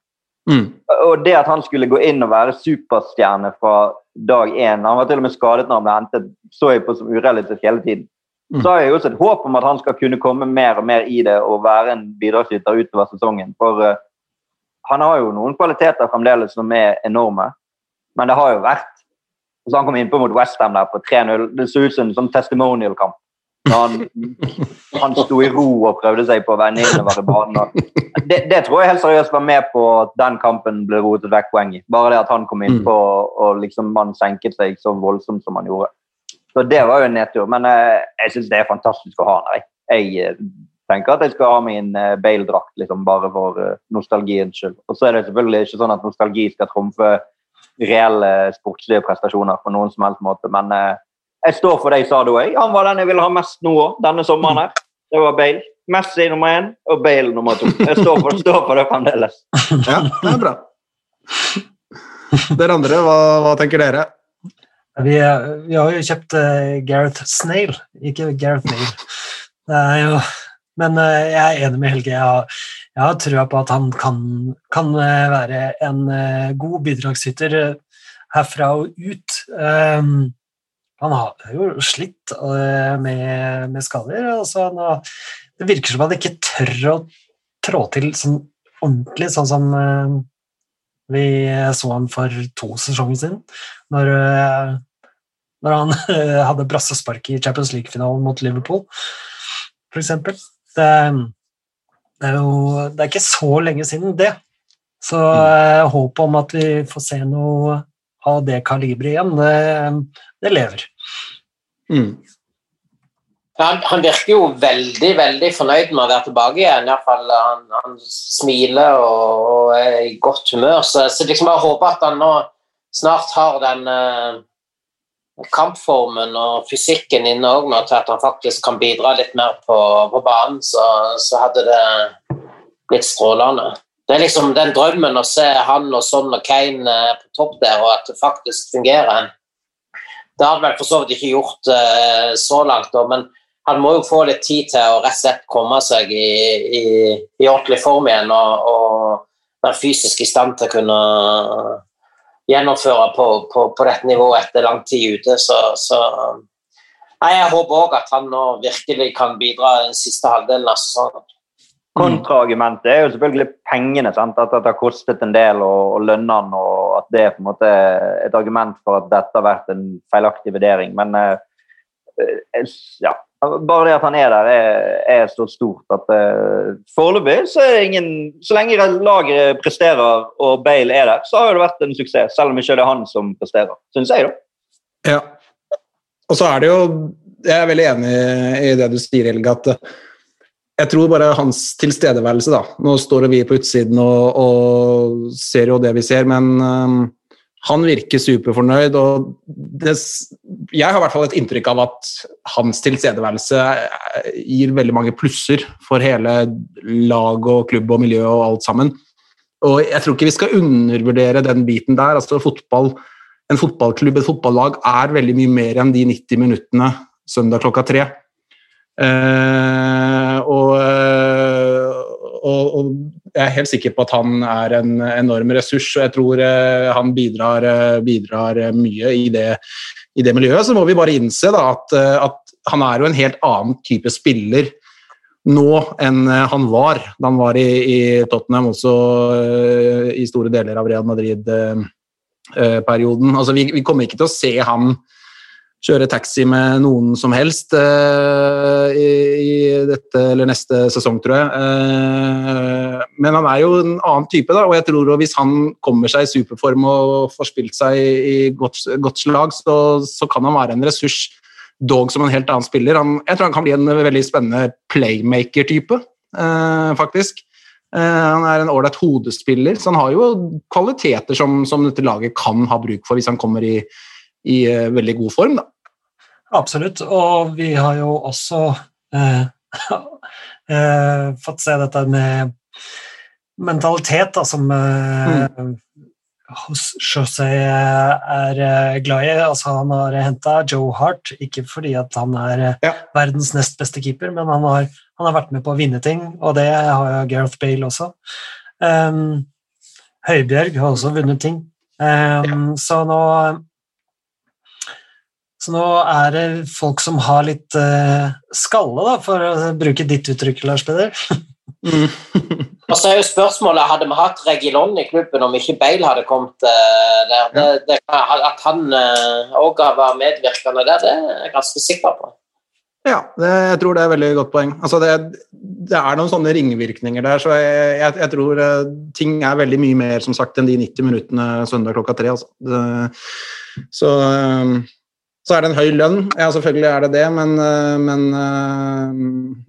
E: Mm.
F: Og det at han skulle gå inn og være superstjerne fra dag én Han var til og med skadet når han ble hentet, så jeg på som urealistisk hele tiden.
E: Mm.
F: Så har jeg også et håp om at han skal kunne komme mer og mer i det og være en bidragsyter utover sesongen. For uh, han har jo noen kvaliteter fremdeles som er enorme. Men det har jo vært Og så han kom innpå mot Westham der på 3-0. Det så ut som en sånn testimonial-kamp. Han, han sto i ro og prøvde seg på å vende innover i banen. Det, det tror jeg helt seriøst var med på at den kampen ble rotet vekk poeng i. Bare det at han kom innpå og, og liksom man senket seg så voldsomt som han gjorde. Så det var jo en nedtur. Men eh, jeg syns det er fantastisk å ha han der. Jeg eh, tenker at jeg skal ha min eh, Bale-drakt liksom, bare for nostalgiens skyld. Og så er det selvfølgelig ikke sånn at nostalgi skal trumfe reelle sportslige prestasjoner på noen som helst måte, men eh, jeg står for det jeg sa da. jeg. Han var den jeg ville ha mest nå òg, denne sommeren her. Det var Bale. Messi nummer én og Bale nummer to. Jeg står for, står for det fremdeles. (laughs)
E: Ja, det er bra. Dere andre, hva, hva tenker dere?
G: Vi, eh, vi har jo kjøpt uh, Gareth Snail, ikke Gareth Nail. Det er jo, men eh, jeg er enig med Helge. Jeg har, jeg har trua på at han kan, kan eh, være en eh, god bidragsyter eh, herfra og ut. Um, han har jo slitt med, med skader. Altså, han det virker som han ikke tør å trå til sånn ordentlig, sånn som uh, vi så han for to sesonger siden. Når, uh, når han (laughs) hadde brassespark i Champions League-finalen mot Liverpool, eksempel. Det, det er jo det er ikke så lenge siden det. Så eh, håpet om at vi får se noe av det kaliberet igjen, det, det lever.
E: Mm.
B: Han, han virker jo veldig veldig fornøyd med å være tilbake igjen. I hvert fall, han, han smiler og, og er i godt humør. Så, så liksom jeg håper at han nå snart har den eh, kampformen og fysikken inne òg nå at han faktisk kan bidra litt mer på, på banen. Så, så hadde det blitt strålende. Det er liksom den drømmen å se han og Son og Kane eh, på topp der, og at det faktisk fungerer. Det har han vel for så vidt ikke gjort eh, så langt, da, men han må jo få litt tid til å rett og slett komme seg i, i, i ordentlig form igjen og, og være fysisk i stand til å kunne gjennomføre på, på, på dette nivået etter lang tid ute. Så, så jeg håper òg at han nå virkelig kan bidra den siste halvdelen av sesongen.
F: Kontraargumentet er jo selvfølgelig pengene. Sant? At det har kostet en del, og, og lønnene, og at det er på en måte et argument for at dette har vært en feilaktig vurdering. Men eh, eh, ja, bare det at han er der, er, er så stort at uh, foreløpig så er det ingen Så lenge laget presterer og Bale er der, så har det vært en suksess. Selv om ikke det er han som presterer, syns jeg, da.
E: Ja. Og så er det jo Jeg er veldig enig i det du sier, Helge, at eh, jeg tror bare hans tilstedeværelse, da Nå står vi på utsiden og, og ser jo det vi ser, men um, han virker superfornøyd, og det, jeg har i hvert fall et inntrykk av at hans tilstedeværelse gir veldig mange plusser for hele lag og klubb og miljø og alt sammen. Og jeg tror ikke vi skal undervurdere den biten der. altså fotball, En fotballklubb, et fotballag, er veldig mye mer enn de 90 minuttene søndag klokka tre. Eh, og, og, og, jeg er helt sikker på at han er en enorm ressurs, og jeg tror eh, han bidrar, eh, bidrar mye i det, i det, miljøet. Så må vi bare innse da, at, at, han er jo en helt annen type spiller nå enn han var da han var i, i Tottenham, også i store deler av Real Madrid-perioden. Altså, vi, vi kommer ikke til å se han kjøre taxi med noen som helst uh, i, i, dette eller neste sesong, tror jeg. Uh, men han er jo en annen type, da, og jeg tror at hvis han kommer seg i superform og får spilt seg i, godt, godt, slag, så, så, kan han være en ressurs. Dog som en helt annen spiller. Han, jeg tror han kan bli en veldig spennende playmaker-type, uh, faktisk. Han er en ålreit hodespiller, så han har jo kvaliteter som, som dette laget kan ha bruk for hvis han kommer i, i veldig god form. Da.
G: Absolutt, og vi har jo også eh, (laughs) eh, fått se dette med mentalitet, da, som eh, mm. José er eh, glad i. Altså, han har henta Joe Hart, ikke fordi at han er eh, ja. verdens nest beste keeper, men han har, han har, vært med på å vinne ting, og det har jo Gareth Bale også. Um, Høibjørg har også vunnet ting. Um, ja. Så nå så nå er det folk som har litt uh, skalle, da, for å bruke ditt uttrykk, Lars Peder.
E: mm. (laughs)
B: Og så er jo spørsmålet hadde vi hatt Regilon i klubben om ikke Bale hadde kommet uh, der. Det, det, at han òg uh, var medvirkende der, det er jeg ganske sikker på.
E: Ja, det, jeg tror det er et veldig godt poeng. Altså det, det, er noen sånne ringvirkninger der, så jeg, jeg, jeg, tror uh, ting er veldig mye mer som sagt enn de 90 minuttene søndag klokka tre. Altså. Det, så så er det en høy lønn, ja selvfølgelig er det det, men, eh, men, eh,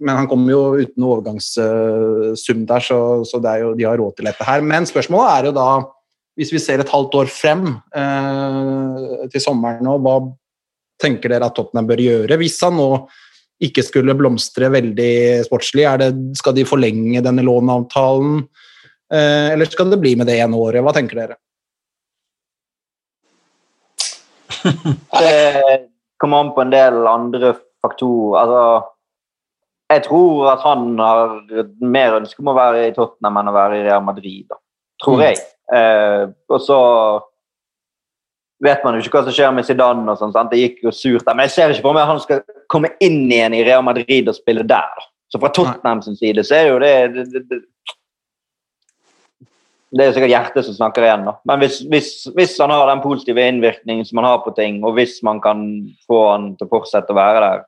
E: men han kommer jo uten overgangssum der, så, så jo, de har råd til dette her. Men spørsmålet er jo da, hvis vi ser et halvt år frem eh, til sommeren nå, hva tenker dere at Tottenham bør gjøre hvis han nå ikke skulle blomstre veldig sportslig? Det, skal de forlenge denne låneavtalen, eh, eller skal det bli med det ene året? Hva tenker dere?
F: Det kommer an på en del andre faktorer. Altså, jeg tror at han har mer ønske om å være i Tottenham enn å være i Real Madrid. Da. Tror mm. jeg. Eh, og så vet man jo ikke hva som skjer med Zidane. og sånn. Det gikk jo surt der. Men jeg ser ikke for meg at han skal komme inn igjen i Real Madrid og spille der. Da. Så fra Tottenham sin side så er jo det, det, det, det er sikkert hjertet som snakker igjen. da. Men hvis, hvis, hvis, han har den positive innvirkningen som han har på ting, og hvis man kan få han til å fortsette å være der,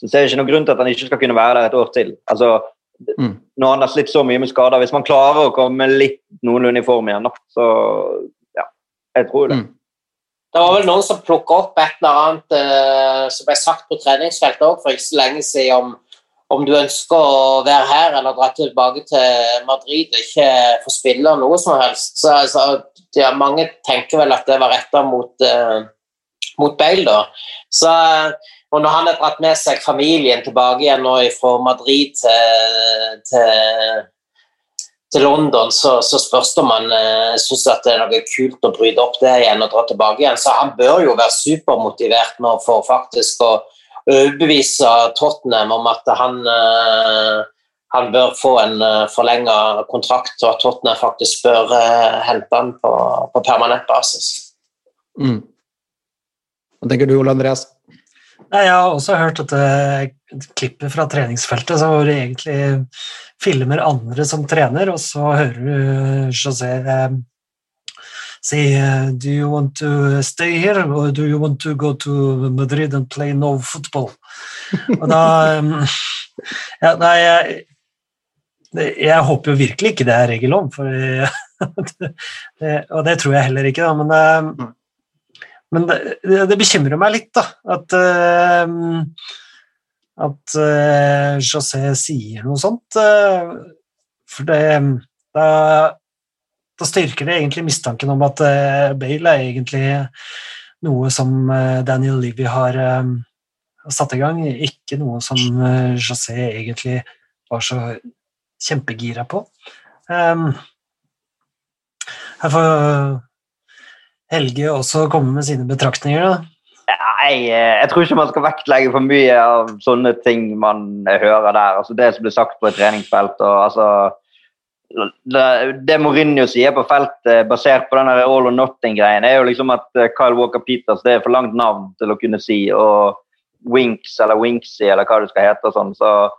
F: så ser jeg ikke noen grunn til at han ikke skal kunne være der et år til. Altså, mm. Når han har slitt så mye med skader, hvis man klarer å komme litt noenlunde i form igjen, da, så ja, jeg tror det. Mm.
B: Det var vel noen som plukka opp et eller annet uh, som ble sagt på treningsfeltet òg for ikke så lenge siden om om du ønsker å være her eller dra tilbake til Madrid og ikke få spille noe som helst. Så, altså, ja, Mange tenker vel at det var retta mot, uh, mot Bale, da. Så, og når han har dratt med seg familien tilbake igjen nå fra Madrid til, til, til London, så, så, spørs det om han uh, syns det er noe kult å bryte opp det igjen og dra tilbake igjen. Så han bør jo være supermotivert nå for faktisk å overbevise Tottenham om at han, eh, han bør få en forlenget kontrakt, og at Tottenham faktisk bør eh, hente han på, på permanent basis.
E: Mm. Hva tenker du, Ole Andreas?
G: Jeg har også hørt dette klippet fra treningsfeltet, hvor det egentlig filmer andre som trener, og så hører du José say, uh, do you want to stay here or do you want to go to Madrid and play no football? Og da um, (laughs) ja, Nei, jeg, jeg, håper jo virkelig ikke det er regelom, for (laughs) det, og det tror jeg heller ikke, da, men, uh, men det, det, bekymrer meg litt, da, at uh, at uh, José sier noe sånt. for det da da styrker det egentlig mistanken om at uh, Bale er egentlig noe som uh, Daniel Levy har uh, satt i gang, ikke noe som José egentlig var så kjempegira på. Um, her får Helge også komme med sine betraktninger. da.
F: Nei, jeg tror ikke man skal vektlegge for mye av sånne ting man hører der. Altså Det som blir sagt på et treningsfelt. og altså det, Mourinho sier på feltet, basert på denne all or nothing-greien, er jo liksom at eh, Kyle Walker Peters det er for langt navn til å kunne si. Og Winks eller Winksy eller hva det skal hete. og Sånn, så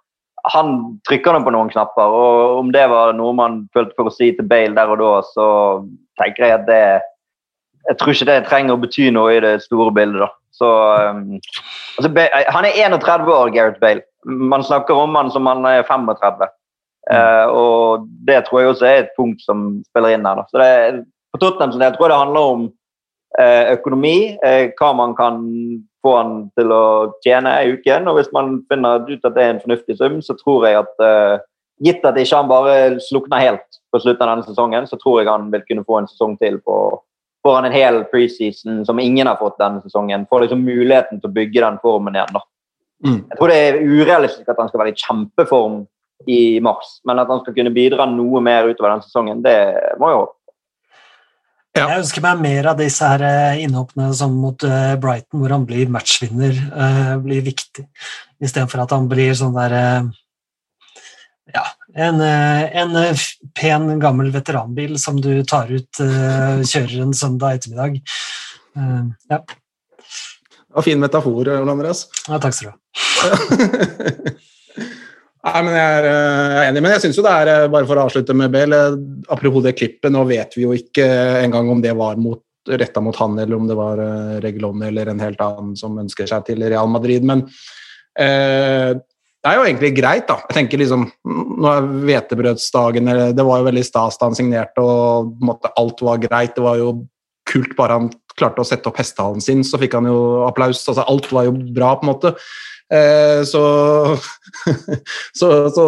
F: han trykker nå på noen knapper. Og om det var noe man følte for å si til Bale der og da, så tenker jeg at det Jeg tror ikke det trenger å bety noe i det store bildet. da. Så, um, altså, han er 31 år, Gareth Bale. Man snakker om han som han er 35. Uh, og det tror jeg også er et punkt som spiller inn her. Da. Så det, på Tottenham jeg tror jeg det handler om uh, økonomi, uh, hva man kan få han til å tjene i uken. Og hvis man finner ut at det er en fornuftig sum, så tror jeg at gitt at ikke han bare slukner helt på slutten av denne sesongen, så tror jeg han vil kunne få en sesong til på foran en hel preseason som ingen har fått denne sesongen. Får liksom muligheten til å bygge den formen igjen. da. Mm. Jeg tror det er urealistisk at han skal være i kjempeform i mars. Men at han skal kunne bidra noe mer utover den sesongen, det må jeg håpe.
G: Ja. Jeg ønsker meg mer av disse her eh, innhoppene som mot eh, Brighton, hvor han blir matchvinner, uh, blir viktig, istedenfor at han blir sånn der Ja, en, en, pen, gammel veteranbil som du tar ut, kjører en søndag ettermiddag. ja.
E: Det var fin metafor, Ole Andreas.
G: Ja, takk skal du ha. (laughs)
E: Nei, men jeg er, eh, jeg er enig, men jeg syns jo det er eh, Bare for å avslutte med Bale, eh, apropos det klippet, nå vet vi jo ikke engang om det var mot, retta mot han, eller om det var Reglone eller en helt annen som ønsker seg til Real Madrid, men eh, det er jo egentlig greit, da. Jeg tenker liksom, Nå er hvetebrødsdagen Det var jo veldig stas da han signerte, og måte, alt var greit. Det var jo kult bare han klarte å sette opp hestehalen sin, så fikk han jo applaus. altså Alt var jo bra, på en måte. Eh, så (laughs) så, så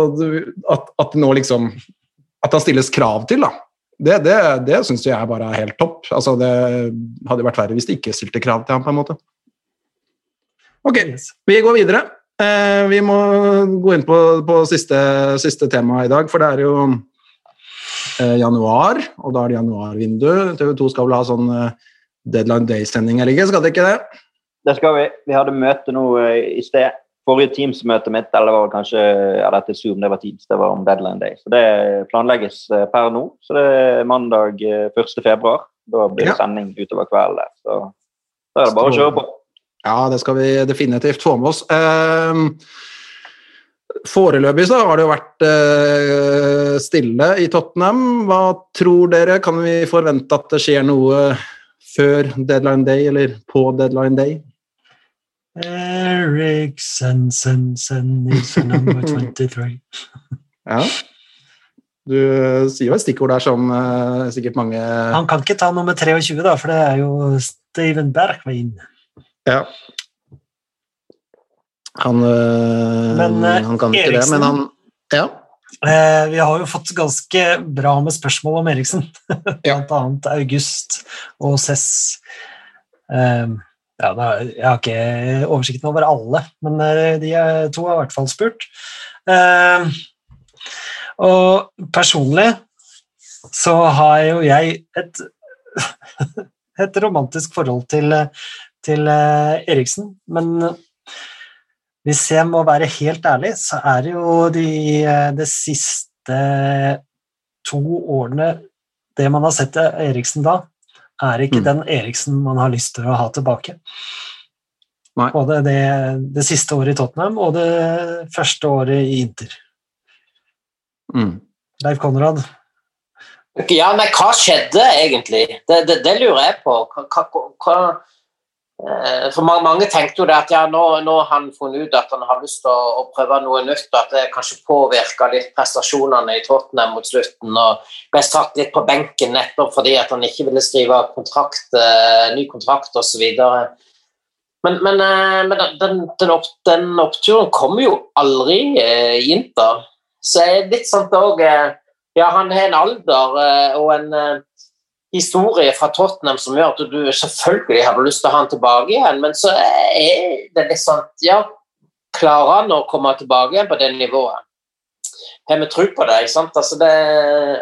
E: at, at nå liksom At det stilles krav til, da. Det, det, det syns jeg bare er helt topp. Altså, det hadde vært verre hvis det ikke stilte krav til ham, på en måte. Ok, vi går videre. Eh, vi må gå inn på, på siste, siste tema i dag, for det er jo eh, januar, og da er det januarvindu. TV 2 skal vel ha sånn deadline day-sending eller ikke, skal det ikke det?
F: Det skal vi. Vi hadde møte nå eh, i sted. Forrige Teams-møte mitt, eller var kanskje ja, dette Zoom, det var Teams, det var om deadline day. Så det planlegges eh, per nå. Så det er mandag eh, 1. februar. Da blir det sending utover kvelden. Så da er det bare å kjøre på.
E: Ja, det skal vi definitivt få med oss. Eh, foreløpig så har det jo vært eh, stille i Tottenham. Hva tror dere? Kan vi forvente at det skjer noe før deadline day, eller på deadline day?
G: Eriksen, sen, sen, is number (laughs) 23.
E: Ja. Du eh, sier jo et stikkord der som uh, sikkert mange
G: Han kan ikke ta nummer 23, da, for det er jo Steven Bergwijn.
E: Ja. Han, øh,
G: Men,
E: han kan ikke det, men han Ja.
G: Eh, vi har jo fått ganske bra med spørsmål om Eriksen. (laughs) Blant annet August og Cess. Eh, ja, jeg har ikke oversikten over alle, men eh, de to har i hvert fall spurt. Eh, og personlig så har jo jeg et, (laughs) et romantisk forhold til, til eh, Eriksen, men hvis jeg må være helt ærlig, så er det jo de, de siste to årene Det man har sett av Eriksen da, er ikke
E: Mm.
G: den Eriksen man har lyst til å ha tilbake.
E: Nei.
G: Både det, det siste året i Tottenham og det første året i Inter.
E: Mm.
G: Leif Konrad.
B: Ja, men hva skjedde egentlig? Det, det, det lurer jeg på. Hva, hva, hva, for mange, tenkte jo det at ja, nå, har han funnet ut at han har lyst til å, å prøve noe nytt, og at det kanskje påvirka litt prestasjonene i Tottenham mot slutten. og Ble satt litt på benken nettopp fordi at han ikke ville skrive kontrakt, eh, ny kontrakt osv. Men, men, eh, men den, den, opp, den oppturen kommer jo aldri eh, i Inter. Så er det litt sånn òg Ja, han har en alder eh, og en eh, historie fra Tottenham som gjør at du selvfølgelig har lyst til å ha han tilbake igjen, men så er det litt sånn Ja, klarer han å komme tilbake igjen på det nivået? Har vi tro på det? ikke sant? Altså det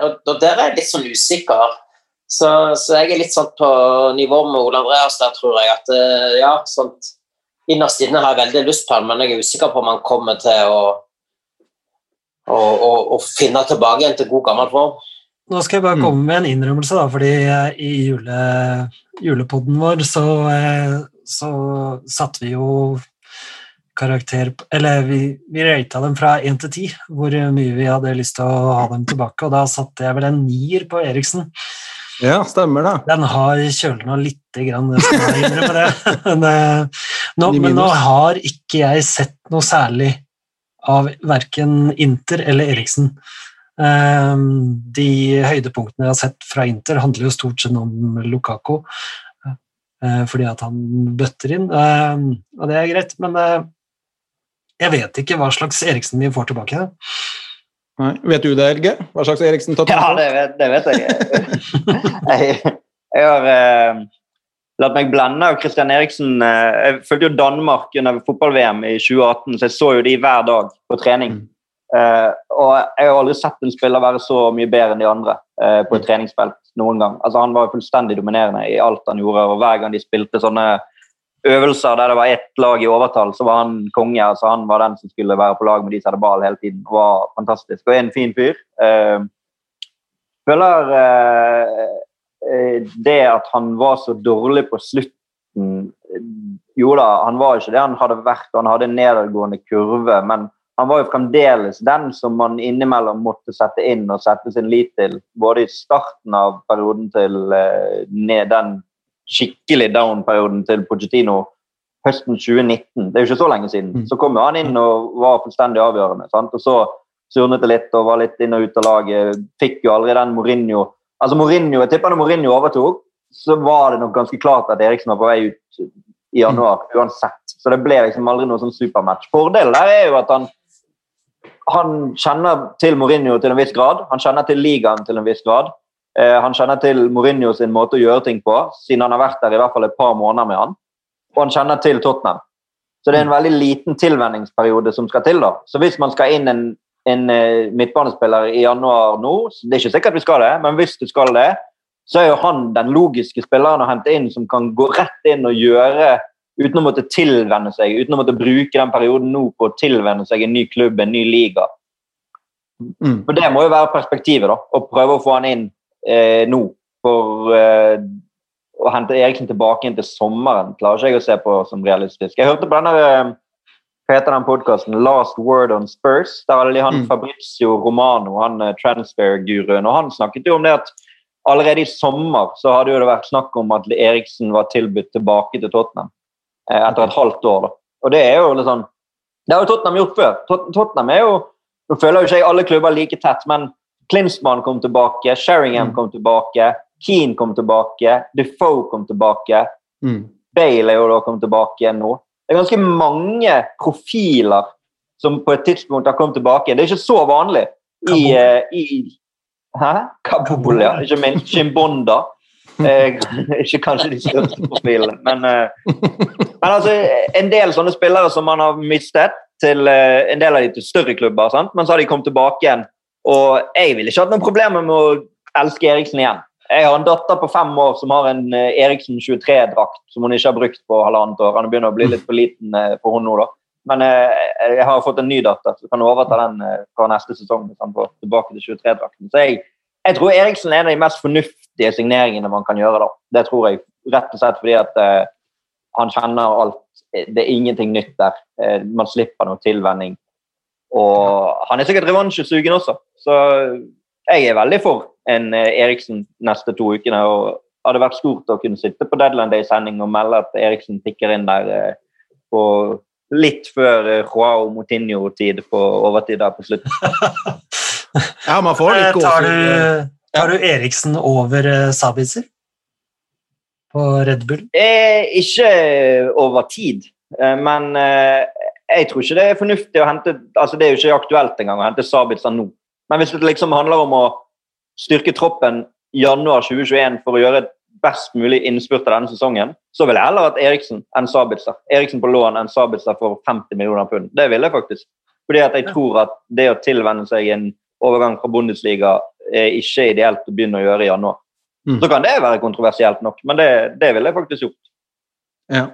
B: og, og der er jeg litt sånn usikker. Så, så jeg er litt sånn på nivå med Ole Andreas der, tror jeg. At eh, ja, sånt Innerst inne har jeg veldig lyst på han, men jeg er usikker på om han kommer til å å, å, å finne tilbake igjen til god gammel form.
G: Nå skal jeg bare
E: Mm.
G: komme med en innrømmelse, da, fordi i jule, julepodden vår så, eh, så satte vi jo karakter Eller vi, vi rata dem fra én til ti, hvor mye vi hadde lyst til å ha dem tilbake, og da satte jeg vel en nier på Eriksen.
E: Ja, stemmer det.
G: Den har kjølna lite grann, det skal jeg innrømme det. (laughs) Men, eh, nå, men nå har ikke jeg sett noe særlig av verken Inter eller Eriksen. Ehm, de høydepunktene jeg har sett fra Inter, handler jo stort sett om Lukako, eh, fordi at han bøtter inn, ehm, og det er greit, men eh, jeg vet ikke hva slags Eriksen vi får tilbake.
E: Nei. Vet du det, Helge? Hva slags Eriksen
F: Ja, det vet, det vet jeg. jeg. Jeg har eh, latt meg blende av Christian Eriksen. Eh, jeg fulgte jo Danmark under fotball-VM i 2018, så jeg så jo de hver dag på trening. Eh, og jeg har aldri sett en spiller være så mye bedre enn de andre eh, på et treningsfelt noen gang. Altså, han var fullstendig dominerende i alt han gjorde, og hver gang de spilte sånne øvelser der det var ett lag i overtall, så var han konge. altså Han var den som skulle være på lag med de som hadde ball hele tiden. Det var fantastisk. Og en fin fyr. Eh, føler det at han var så dårlig på slutten Jo da, han var ikke det han hadde vært, og han hadde en nedadgående kurve, men han var jo fremdeles den som man innimellom måtte sette inn og sette sin lit til. Både i starten av perioden til eh, ned den skikkelig down-perioden til Pochettino høsten 2019. Det er jo ikke så lenge siden.
E: Mm.
F: Så kom jo han inn og var fullstendig avgjørende. Sant? Og så surnet det litt og var litt inn og ut av laget. Fikk jo aldri den Mourinho Altså Mourinho, Jeg tipper når Mourinho overtok, så var det nok ganske klart at Eriksen var på vei ut i januar uansett. Så det ble liksom aldri noe sånn supermatch. Fordelen der er jo at han han kjenner til Mourinho til en viss grad. Han kjenner til ligaen til en viss grad. Eh, han kjenner til Mourinho sin måte å gjøre ting på, siden han har vært der i hvert fall et par måneder med han. Og han kjenner til Tottenham. Så det er en veldig liten tilvenningsperiode som skal til. da. Så hvis man skal inn en, en eh, midtbanespiller i januar nå, så det er ikke sikkert vi skal det, men hvis du skal det, så er jo han den logiske spilleren å hente inn som kan gå rett inn og gjøre uten å måtte tilvenne seg, uten å måtte bruke den perioden nå på å tilvenne seg en ny klubb, en ny liga.
E: Mm.
F: For Det må jo være perspektivet, da, å prøve å få han inn eh, nå. For eh, å hente Eriksen tilbake inn til sommeren klarer ikke jeg å se på som realistisk. Jeg hørte på denne eh, hva heter den podkasten, Last Word on Spurs. Der hadde de han
E: Mm.
F: Fabrizio Romano, han eh, transfer-guruen, og han snakket jo om det at allerede i sommer så hadde jo det vært snakk om at Eriksen var tilbudt tilbake til Tottenham etter et halvt år. da. Og det er jo litt sånn Det har jo Tottenham gjort før. Tottenham er jo Nå føler jo ikke jeg alle klubber like tett, men Klinsmann kom tilbake, Sheringham
E: Mm.
F: kom tilbake, Keane kom tilbake, Defoe kom tilbake.
E: Mm.
F: Bale er jo da kommet tilbake igjen nå. Det er ganske mange profiler som på et tidspunkt har kommet tilbake. Det er ikke så vanlig i,
G: Kabul.
F: eh, i Hæ? Kabul, ja. Ikke minst Chimbonda. Eh, ikke kanskje de største profilene, men, eh, men altså, en del sånne spillere som man har mistet til eh, en del av de til større klubber, sant? men så har de kommet tilbake igjen. Og jeg ville ikke hatt noen problemer med å elske Eriksen igjen. Jeg har en datter på fem år som har en Eriksen 23-drakt som hun ikke har brukt på halvannet år. Han begynner å bli litt for liten for hun nå, da. Men jeg har fått en ny datter, så kan overta den fra neste sesong. hvis han får tilbake til 23-drakten. Så jeg, jeg tror Eriksen er en av de mest fornuftige signeringene man kan gjøre. da. Det tror jeg rett og slett fordi at eh, han kjenner alt. Det er ingenting nytt der. Eh, man slipper noe tilvenning. Og han er sikkert revansjesugen også, så jeg er veldig for en eh, Eriksen neste to ukene. og hadde vært stort å kunne sitte på Deadland Day-sending og melde at Eriksen tikker inn der eh, på litt før eh, Joao Motinho-tid på overtid der på slutten. (laughs)
E: Ja, man får litt
G: Eh,
E: gåsehud.
G: Tar du Eriksen over eh, Sabitzer på Red Bull?
F: Eh, ikke over tid, eh, men eh, jeg tror ikke det er fornuftig å hente altså Det er jo ikke aktuelt engang å hente Sabitzer nå. Men hvis det liksom handler om å styrke troppen januar 2021 for å gjøre et best mulig innspurt av denne sesongen, så ville jeg heller hatt Eriksen enn Sabitzer. Eriksen på lån enn Sabitzer for 50 millioner pund. Det ville jeg faktisk. Fordi at jeg tror at det å tilvenne seg en overgang fra Bundesliga er ikke ideelt å begynne å gjøre i januar.
E: Mm.
F: Så kan det være kontroversielt nok, men det, det ville jeg faktisk gjort.
E: Ja.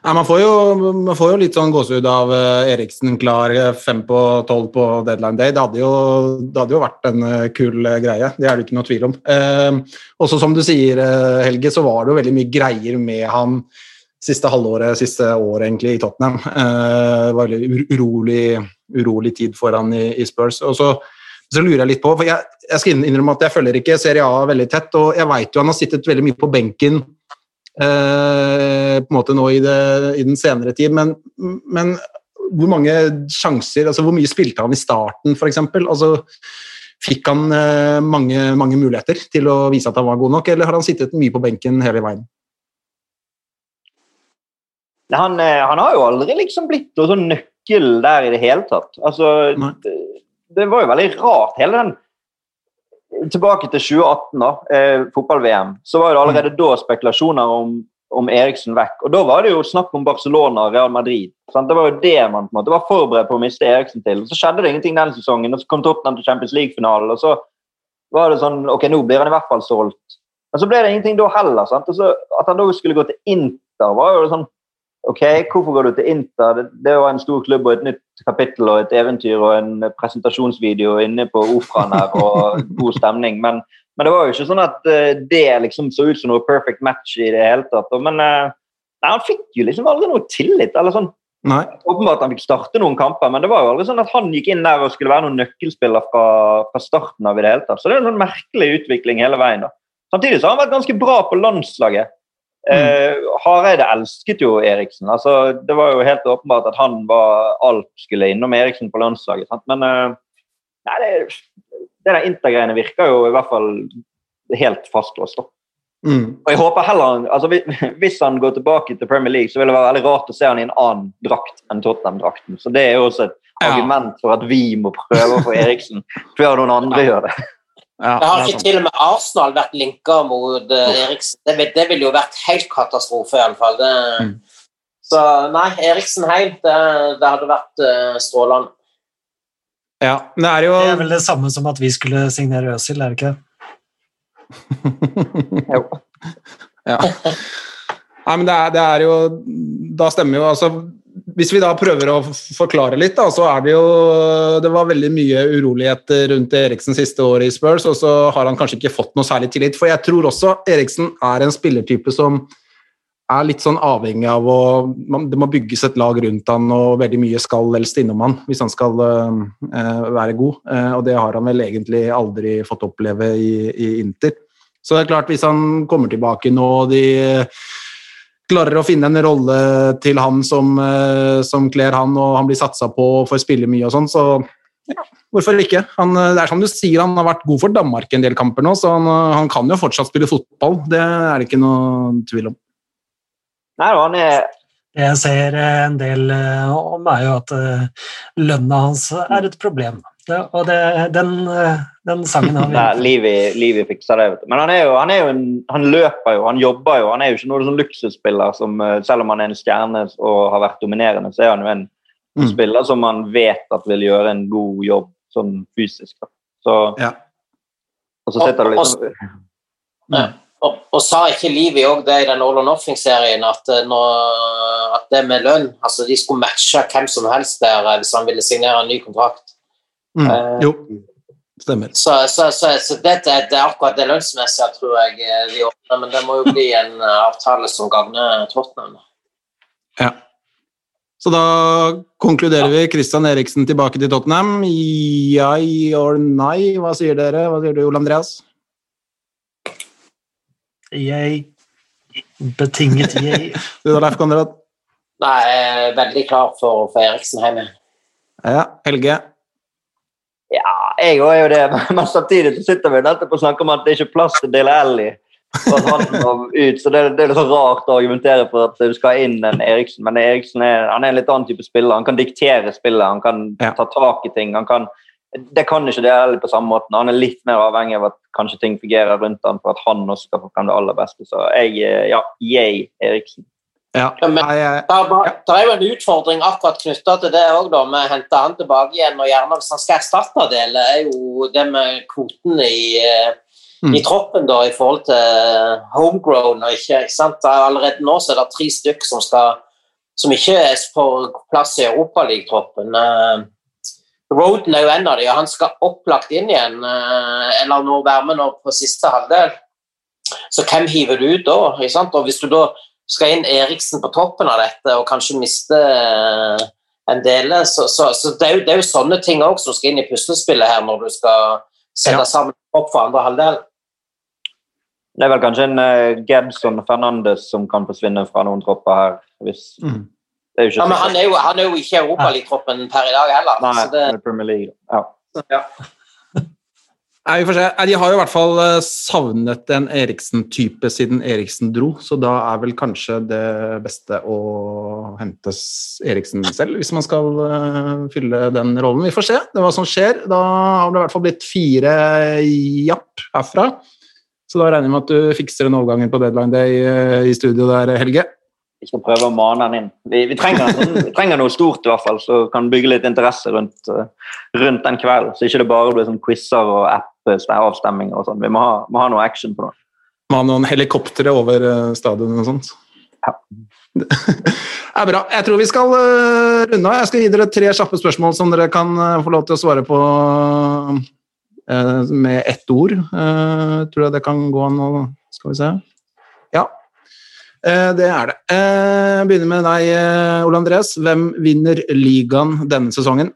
E: Nei, man, får jo, man får jo litt sånn gåsehud av eh, Eriksen klar eh, fem på tolv på deadline day. Det hadde jo, det hadde jo vært en eh, kul greie, det er det ikke noe tvil om. Eh, også som du sier, Helge, så var det jo veldig mye greier med han siste halvåret, siste året egentlig i Tottenham. Eh, det var veldig urolig, urolig tid for han i, i Spurs. Og så, så lurer jeg litt på, for jeg, jeg skal innrømme at jeg følger ikke Serie A veldig tett, og jeg vet jo han har sittet veldig mye på benken eh, på en måte nå i, det, i den senere tid, men, men hvor mange sjanser, altså hvor mye spilte han i starten f.eks.? Altså, fikk han eh, mange, mange muligheter til å vise at han var god nok, eller har han sittet mye på benken hele veien?
F: Han, eh, han har jo aldri liksom blitt noen sånn nøkkel der i det hele tatt. Altså. Det, var jo veldig rart, hele den Tilbake til 2018, da, eh, fotball-VM, så var det allerede da spekulasjoner om, om Eriksen vekk. Og da var det jo snakk om Barcelona og Real Madrid. Sant? Det var jo det man på en måte var forberedt på å miste Eriksen til. Og Så skjedde det ingenting den sesongen, og så kom Tottenham til Champions League-finalen, og så var det sånn Ok, nå blir han i hvert fall solgt. Men så ble det ingenting da heller. sant? Og så At han da skulle gå til Inter, var jo sånn Ok, hvorfor går du til Inter? Det, det var en stor klubb og et nytt kapittel og et eventyr og en presentasjonsvideo inne på operaen her og god stemning. Men, men det var jo ikke sånn at eh, det liksom så ut som noe perfect match i det hele tatt. Men eh, nei, han fikk jo liksom aldri noe tillit. eller sånn
E: Nei.
F: Åpenbart han fikk starte noen kamper, men det var jo aldri sånn at han gikk inn der og skulle være noen nøkkelspiller fra, fra starten av i det hele tatt. Så det er en sånn merkelig utvikling hele veien. da. Samtidig så har han vært ganske bra på landslaget. Eh, Hareide elsket jo Eriksen. altså Det var jo helt åpenbart at han var alt skulle innom Eriksen på landslaget. Sant? Men eh, nei, det, det der Inter-greiene virker jo i hvert fall helt fastlåst. da.
E: Mm.
F: Og jeg håper heller, altså hvis- han går tilbake til Premier League, så vil det være veldig rart å se han i en annen drakt enn Tottenham-drakten. Så Det er jo også et
E: Ja.
F: argument for at vi må prøve å få Eriksen før noen andre gjør det.
E: Ja,
B: Det har ikke til og med Arsenal vært linka mot eh, Eriksen. Det, vil- det ville jo vært helt katastrofe, iallfall.
E: Mm.
B: Så nei, Eriksen heim, det, det hadde vært uh, strålende.
E: Ja, men det er jo
G: Det er vel det samme som at vi skulle signere Øzil, er det ikke? (laughs)
F: Jo.
E: Ja. Nei, men det er, det er jo Da stemmer jo altså Hvis vi da prøver å forklare litt, da, så er det jo Det var veldig mye uroligheter rundt Eriksen siste året i Spurs, og så har han kanskje ikke fått noe særlig tillit. For jeg tror også Eriksen er en spillertype som er litt sånn avhengig av å man, Det må bygges et lag rundt han, og veldig mye skal helst innom han hvis han skal øh, være god. Eh, og det har han vel egentlig aldri fått oppleve i, i Inter. Så det er klart, hvis han kommer tilbake nå, og de klarer å finne en rolle til han som, eh, som kler han, og han blir satsa på og får spille mye og sånn, så ja, hvorfor ikke? Han, eh, det er som du sier, han har vært god for Danmark en del kamper nå, så han, eh, han kan jo fortsatt spille fotball. Det er det ikke noe tvil om.
F: Nei, han er
G: Det jeg ser en del om, er jo at lønna hans er et problem. Det, og det, den, den sangen har vi (laughs)
F: Nei, Livi, Livi fikser det. vet du. Men han er jo, han er jo en, han løper jo, han jobber jo. Han er jo ikke noen sånn luksusspiller som eh, selv om han er en stjerne og har vært dominerende, så er han jo en
E: Mm.
F: spiller som man vet at vil gjøre en god jobb sånn fysisk. Da. Så,
E: Ja.
F: Og så sitter det liksom
B: Ja. Og, og sa ikke Livi òg det i den All or Nothing-serien, at, eh, at det med lønn altså De skulle matche hvem som helst der eh, hvis han ville signere en ny kontrakt.
E: Mm.
B: Eh,
E: Jo, stemmer.
B: Så, så, så, så det, det, det er akkurat det lønnsmessige tror jeg eh, de åpner, men det må jo bli en eh, avtale som gagner Tottenham.
E: Ja. Så da konkluderer vi Christian Eriksen tilbake til Tottenham. Ja or nei? Hva sier dere? Hva sier du, Ole Andreas?
G: Jeg Betinget jeg. (laughs)
E: Du da, Leif Konrad?
B: Nei, jeg er veldig klar for å få Eriksen hjem igjen.
E: Ja, Helge?
F: Ja, jeg òg er jo det, (laughs) men samtidig så sitter vi nettopp og snakker om at det ikke er plass til Dele Alli. (laughs) Ut, så det, det er litt så rart å argumentere for at du skal inn en Eriksen. Men Eriksen er, han er en litt annen type spiller. Han kan diktere spillet, han kan
E: Ja.
F: ta tak i ting. han kan det kan ikke Dele Alli på samme måten. Han er litt mer avhengig av at kanskje ting fungerer rundt han for at han også skal få frem det aller beste. Så jeg, ja, yay Eriksen.
E: Ja.
B: Men-
E: jeg-
B: Det er, jo en utfordring akkurat knytta til det òg, med å hente han tilbake igjen. Og gjerne hvis han skal erstatte det, er jo det med kvoten i, eh,
E: Mm.
B: i troppen da, i forhold til homegrown. og ikke, ikke sant? Er Allerede nå så er det tre stykker som, skal, som ikke får plass i Europaligatroppen. Uh, Roden er jo en av dem, og han skal opplagt inn igjen. eh, eller nå være med nå på siste halvdel. Så hvem hiver du ut da? Og hvis du da skal inn Eriksen på toppen av dette og kanskje miste eh, en del, så, så, så det, er jo, det er jo sånne ting òg som skal inn i puslespillet her når du skal sette
E: Ja.
B: sammen opp for andre halvdel.
F: Det er vel kanskje en uh, Gedson Fernandes som kan forsvinne fra noen tropper her. Hvis,
E: Mm.
F: Det er jo ikke
B: Ja, han er jo, han er jo ikke i Europaligatroppen per i dag heller.
F: Nei,
B: så det,
F: det er Premier League. Ja.
B: ja.
E: Nei, vi får se. De har jo i hvert fall eh, savnet en Eriksen-type siden Eriksen dro, så da er vel kanskje det beste å hente Eriksen selv, hvis man skal eh, fylle den rollen. Vi får se det hva som skjer. Da har det i hvert fall blitt fire japp herfra. Så da regner jeg med at du fikser en overgangen på deadline day eh, i studio der, Helge.
F: Vi skal prøve å mane han inn. Vi, vi, trenger, vi trenger noe stort, i hvert fall, så kan bygge litt interesse rundt, rundt den kvelden. Så ikke det bare blir sånn quizer og app-avstemminger og sånn. Vi må ha, må ha noe action på det.
E: Må ha noen helikoptre over stadionet stadion og sånt.
F: Ja. (laughs)
E: Det er bra. Jeg tror vi skal eh, runde av. Jeg skal gi dere tre kjappe spørsmål som dere kan eh, få lov til å svare på eh, med ett ord. Eh, tror jeg det kan gå an å Skal vi se. Ja. Eh, det er det. Jeg begynner med deg, eh, Ole Andres. Hvem vinner ligaen denne sesongen?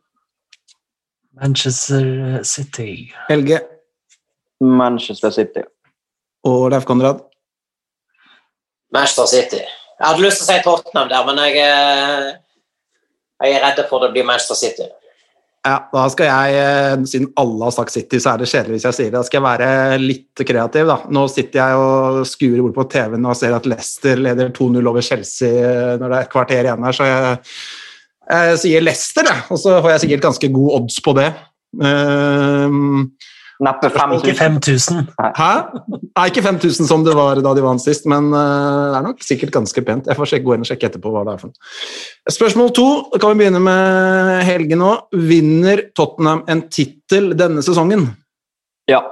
G: Manchester City.
E: Helge
F: Manchester City.
E: og Leif Konrad.
B: Manchester City. Jeg hadde lyst til å si Tottenham der, men jeg, eh, jeg er redd for det blir Manchester City.
E: Ja, da skal jeg, eh, siden alle har sagt City, så er det kjedelig hvis jeg sier det. Da skal jeg være litt kreativ, da. Nå sitter jeg og skuer bort på TV-en og ser at Leicester leder 2-0 over Chelsea eh, når det er et kvarter igjen her, så jeg, jeg sier Leicester, jeg. Og så får jeg sikkert ganske god odds på det. Ehm,
F: Neppe
G: Ikke
F: 5000.
G: 5000.
E: Hæ? Nei, ikke 5000 som det var da de vant sist, men eh, det er nok sikkert ganske pent. Jeg får sjekke, gå inn og sjekke etterpå hva det er for noe. Spørsmål to. Da kan vi begynne med Helge nå. Vinner Tottenham en tittel denne sesongen?
F: Ja.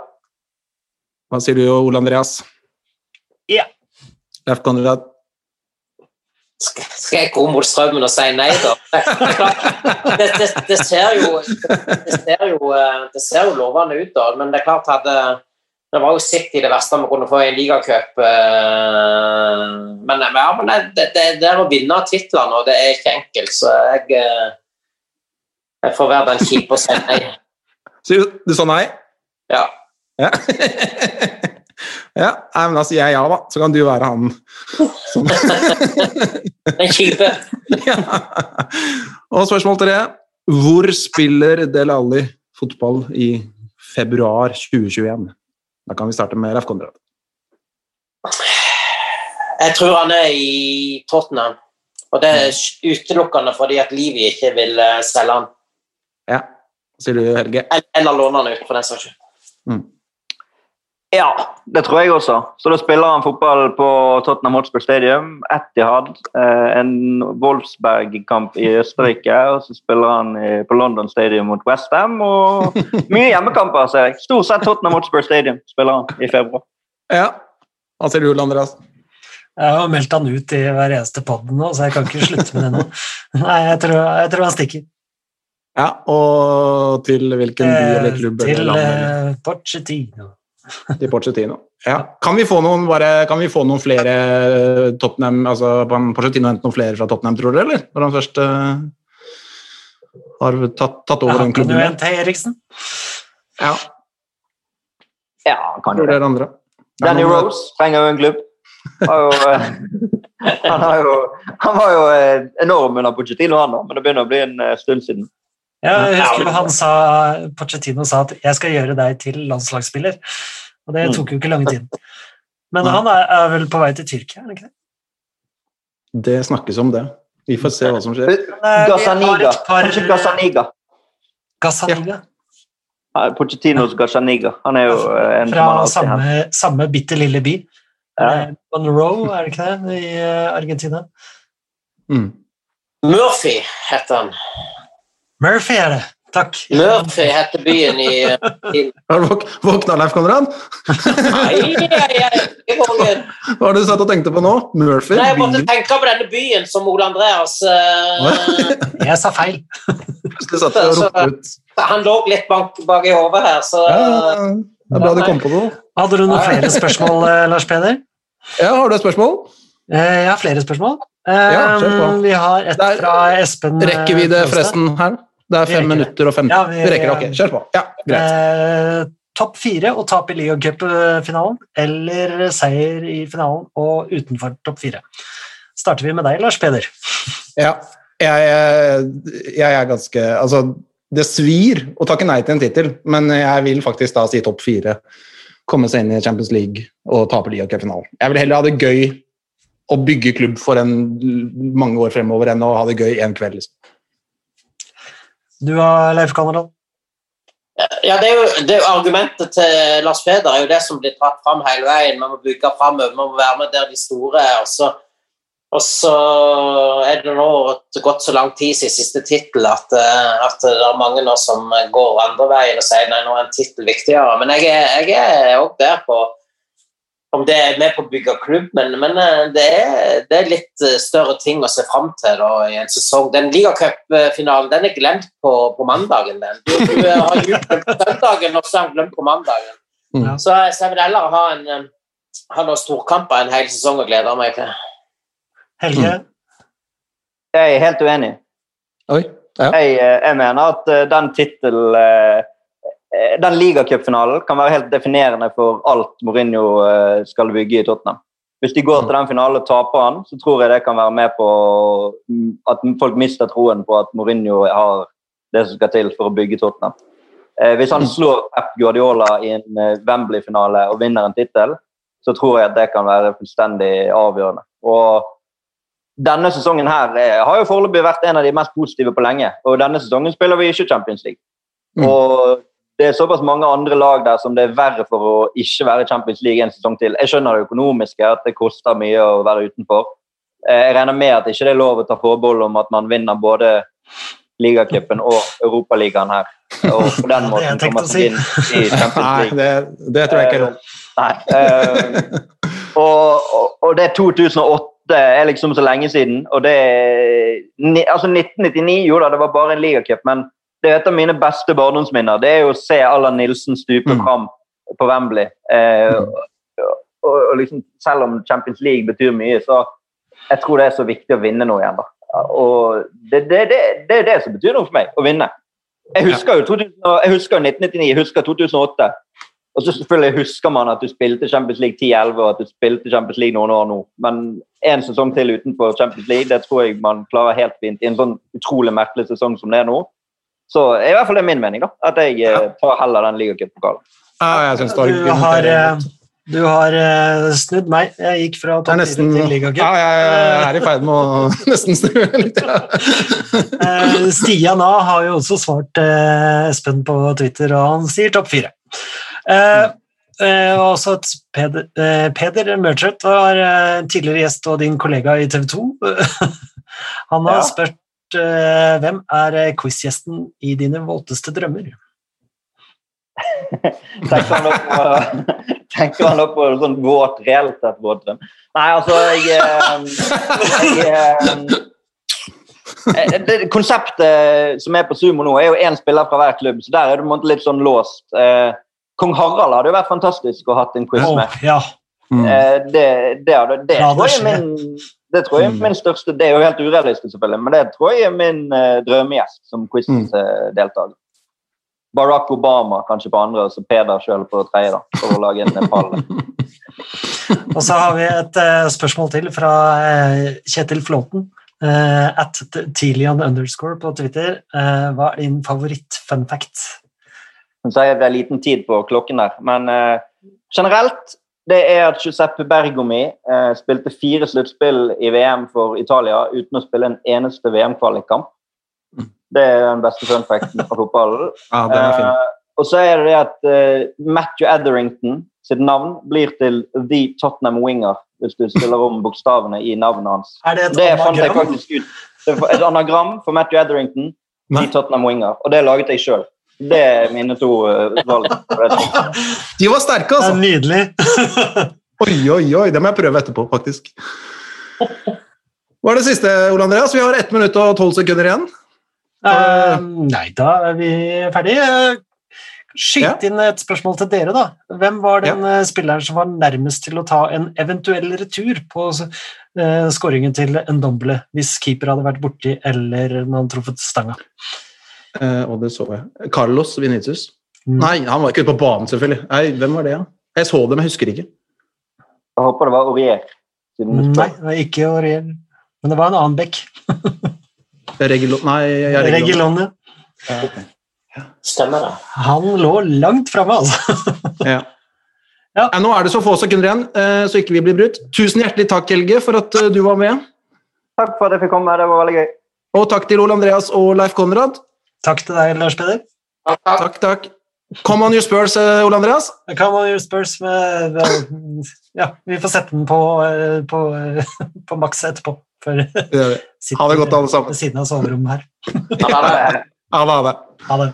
E: Hva sier du, Ole Andreas?
G: Ja.
E: Leif Konrad?
B: Skal jeg gå mot strømmen og si nei, da? Det, det, det, ser, jo, det, ser, jo, eh, det ser jo lovende ut, da. Men det er klart at det, var jo City det verste vi kunne få i en ligacup. eh, Men, ja, men det, det, er å vinne titlene, og det er ikke enkelt, så jeg eh, Jeg får være den kjipe og si nei.
E: Du sa nei?
B: Ja.
E: Ja. Ja, men da sier jeg ja, da. Så kan du være han som (laughs)
B: Den kjipe. (laughs)
E: ja. Og spørsmål tre. Hvor spiller Del Alli fotball i februar 2021? Da kan vi starte med Leif Konrad.
B: Jeg tror han er i Tottenham. Og det er utelukkende fordi at Livi ikke vil eh, selge han.
E: Ja. Sier du, Helge?
B: Eller- låne han ut, for den saks skyld.
F: Ja, det tror jeg også. Så da spiller han fotball på Tottenham Hotspur Stadium, Etihad, eh, en Wolfsberg-kamp i Østerrike, og så spiller han på London Stadium mot Westham, og (laughs) mye hjemmekamper, ser jeg. Stort sett Tottenham Hotspur Stadium spiller han i februar.
E: Ja. Hva sier du, Andreas?
G: Jeg har meldt han ut i hver eneste pod nå, så jeg kan ikke slutte med det nå. (laughs) Nei, jeg tror, jeg tror han stikker.
E: Ja, og til hvilken by eller
G: Eh,
E: klubb
G: Til
E: eller land? eller?
G: eh, Pochettino.
E: Til Porcetino. Ja. Kan, vi få noen, bare, kan vi få noen flere Tottenham altså kan Porcetino hente noen flere fra Tottenham, tror dere, eller? Når han først uh, har tatt, tatt over
G: Ja,
E: den klubben?
G: kan
E: du
G: hente Eriksen.
E: Ja,
F: Ja, kan
E: tror
F: det.
E: dere andre?
F: Danny Rose trenger jo en klubb. Har jo, eh, (laughs) han, har jo, han var jo eh, enorm under Pochettino, han da, men det begynner å bli en eh, stund siden.
G: Ja, jeg husker han sa, Pochettino sa at 'jeg skal gjøre deg til landslagsspiller'. Og det tok jo ikke lang tid. Men han er, er vel på vei til Tyrkia? er han ikke det?
E: Det snakkes om det. Vi får se hva som skjer.
G: Nei,
F: Gazzaniga.
G: par-
F: Kanskje Gazzaniga.
G: Gazzaniga.
F: Ja, Pochettinos Gazzaniga. Han er jo eh, en
G: Fra samme, samme bitte lille by.
F: Ja.
G: Eh, Monroe, er det ikke det, i eh, Argentina?
E: Mm.
B: Murphy heter han.
G: Murphy er det. Takk.
B: Murphy heter byen i, (laughs) i
E: Har du våk våkna, Leif Konrad?
B: Nei, jeg, er ikke våger.
E: Hva har du satt og tenkte på nå? Murphy?
B: Nei, jeg måtte
E: Byen?
B: tenke på denne byen som Ole Andreas uh...
G: Jeg sa feil.
E: Plutselig satt og ropte ut.
B: Han lå litt bak, bak i hodet her, så
E: Ja, det er bra du kom på noe.
G: Hadde du noen flere spørsmål, eh, Lars Peder?
E: Ja, har du et spørsmål?
G: Eh, Jeg har flere spørsmål.
E: Ja,
G: Vi har et fra Espen
E: Rekker vi det forresten her? Det er fem minutter og fem.
G: Ja, vi-
E: vi rekker det. Ok, kjør på. Ja, greit.
G: Eh, Topp fire og tap i ligacupfinalen, eller seier i finalen og utenfor topp fire. Starter vi med deg, Lars Peder.
E: Ja, jeg, jeg er ganske Altså, det svir å takke nei til en tittel, men jeg vil faktisk da si topp fire. Komme seg inn i Champions League og tape ligacupfinalen. Jeg vil heller ha det gøy å bygge klubb for en mange år fremover enn å ha det gøy en kveld. Liksom.
G: Du da, Leif Konrad.
B: Ja, det er, jo, det er Argumentet til Lars Peder er jo det som blir dratt fram hele veien. Man må bygge framover, man må være med der de store er. Og så, og så er det nå gått så lang tid siden siste tittel at, eh, at det er mange nå som går andre veien og sier nei, nå er en tittel viktigere. Men jeg er òg der på om det er med på å bygge klubb, men, men eh, det, er, det er litt eh, større ting å se fram til da, i en sesong. Den ligacupfinalen den er glemt på, på mandagen. Den. Du, du eh, har jublet på søndagen, og så er den glemt på mandagen.
E: Mm.
B: Så, så jeg vil heller ha, en, ha noen storkamper en hel sesong og glede meg til.
G: Helge?
F: Jeg er helt uenig.
E: Oi. Ja.
F: Jeg, jeg mener at den tittel eh, Den ligacupfinalen kan være helt definerende for alt Mourinho eh, skal bygge i Tottenham. Hvis de går til den finalen og taper han, så tror jeg det kan være med på at folk mister troen på at Mourinho har det som skal til for å bygge Tottenham. Eh, hvis han slår Pep Guardiola i en eh, Wembley-finale og vinner en tittel, så tror jeg at det kan være fullstendig avgjørende. Og denne sesongen her eh, har jo foreløpig vært en av de mest positive på lenge. Og denne sesongen spiller vi ikke Champions League.
E: Mm.
F: Og det er såpass mange andre lag der som det er verre for å ikke være i Champions League en sesong til. Jeg skjønner det økonomiske, at det koster mye å være utenfor. Eh, Jeg regner med at ikke det er lov å ta forbehold om at man vinner både ligacupen og Europaligaen her. Og på den (laughs)
G: er
F: måten
G: komme
F: seg inn i Champions (laughs)
E: Nei, det, det tror jeg ikke er lov.
F: Nei. eh, og, og, og det 2008 er liksom så lenge siden. Og det Altså 1999, jo da, det var bare en ligacup, men det er et av mine beste barndomsminner. Det er jo å se Allan Nilsen stupe
E: Mm.
F: fram på Wembley. Eh,
E: Mm.
F: og, og, liksom, selv om Champions League betyr mye, så jeg tror det er så viktig å vinne noe igjen. da. Og det, det, det, det er det som betyr noe for meg, å vinne. Jeg husker jo 2000, jeg husker jo 1999, jeg husker 2008. Og så selvfølgelig husker man at du spilte Champions League 10-11 og at du spilte Champions League noen år nå. Men en sesong til utenfor Champions League det tror jeg man klarer helt fint i en sånn utrolig merkelig sesong som det er nå. Så i hvert fall det er min mening, da. At jeg ja. tar heller den ligacupokalen.
E: Ja, jeg
G: Du eh, du har eh, snudd meg. Jeg gikk fra topp
E: nesten
G: til ligacup.
E: Ja, jeg er i ferd med å (laughs) nesten snu litt. Ja. (laughs)
G: Eh, Stian A har jo også svart eh, Espen på Twitter, og han sier topp fire. Uh, eh, også at Peder, eh, Peder Mørtvedt var eh, tidligere gjest og din kollega i TV 2. (laughs) han har
F: Ja.
G: spurt eh, hvem er eh, quizgjesten i dine våteste drømmer? (laughs)
F: Tenker han da på, (laughs) tenker han da på sånn våt, reelt sett våt drøm? Nei, altså, jeg, eh, jeg eh, det Konseptet som er på Sumo nå, er jo én spiller fra hver klubb, så der er det måte litt sånn låst. Eh, Kong Harald hadde jo vært fantastisk å ha hatt en quiz
G: med.
F: med.
G: ja.
E: Mm.
F: Det, det, det,
G: det, det,
F: det, det er
G: skje.
F: Det tror jeg er min største Det er jo helt urealistisk, selvfølgelig, men det tror jeg er min uh, drømmegjest som
E: Mm.
F: quiz-deltaker. Barack Obama kanskje på andre, og så Peder sjøl på tredje, da, for å lage en pall. (laughs)
G: Og så har vi et uh, spørsmål til fra uh, Kjetil Flåten. Uh, at Tilian underscore på Twitter. Hva er din favoritt-fun fact?
F: Så jeg det er liten tid på klokken der. Men generelt det er at Giuseppe Bergomi eh, spilte fire sluttspill i VM for Italia uten å spille en eneste VM-kvalikkamp. Det er den beste funfacten fra fotballen. (laughs)
E: Ja.
F: Eh, og så er det det at eh, Matthew Etherington sitt navn blir til The Tottenham Winger, hvis du stiller om bokstavene i navnet hans.
G: Er det et
F: Det fant jeg faktisk ut. Det er et anagram for Matthew Etherington, The Tottenham Winger, og det laget jeg sjøl. Det er mine to eh, valg. (laughs)
E: De var sterke,
G: er
E: altså!
G: nydelig. (laughs)
E: Oi, oi, oi, det må jeg prøve etterpå, faktisk. Hva er det siste, Ole Andreas? Vi har ett minutt og tolv sekunder igjen.
G: Uh, nei, da er vi ferdige. Skyt inn et spørsmål til dere, da. Hvem var den ja. spilleren som var nærmest til å ta en eventuell retur på uh, skåringen til Ndomble hvis keeper hadde vært borti eller når han truffet stanga?
E: Eh, og det så jeg. Carlos Vinicius.
G: Mm.
E: Nei, han var ikke ute på banen, selvfølgelig. Nei, hvem var det, da? Jeg så det, men jeg husker ikke.
F: Jeg håper det var Aurier.
G: Nei, det var ikke Aurier. Men det var en annen bekk. (laughs)
E: Regilo Nei, jeg er Regilon.
G: ja.
B: Stemmer det.
G: Han lå langt framme, altså. (laughs)
E: Ja.
G: Ja.
E: Nå er det så få sekunder igjen, eh, så ikke vi blir brutt. Tusen hjertelig takk, Helge, for at eh, du var med.
F: Takk for at jeg fikk komme. Det var veldig gøy.
E: Og takk til Ole Andreas og Leif Konrad.
G: Takk til deg, Lars Peder.
E: Takk, takk. Come on your Spurs, eh, Ole Andreas.
G: Come on, your Spurs med Ja, vi får sette den på, eh, på, eh, på maks etterpå. For
E: Ha det godt, alle sammen.
G: Ved siden av soverommet her.
B: Er.
E: Ha det. Ha det.
G: Ha det.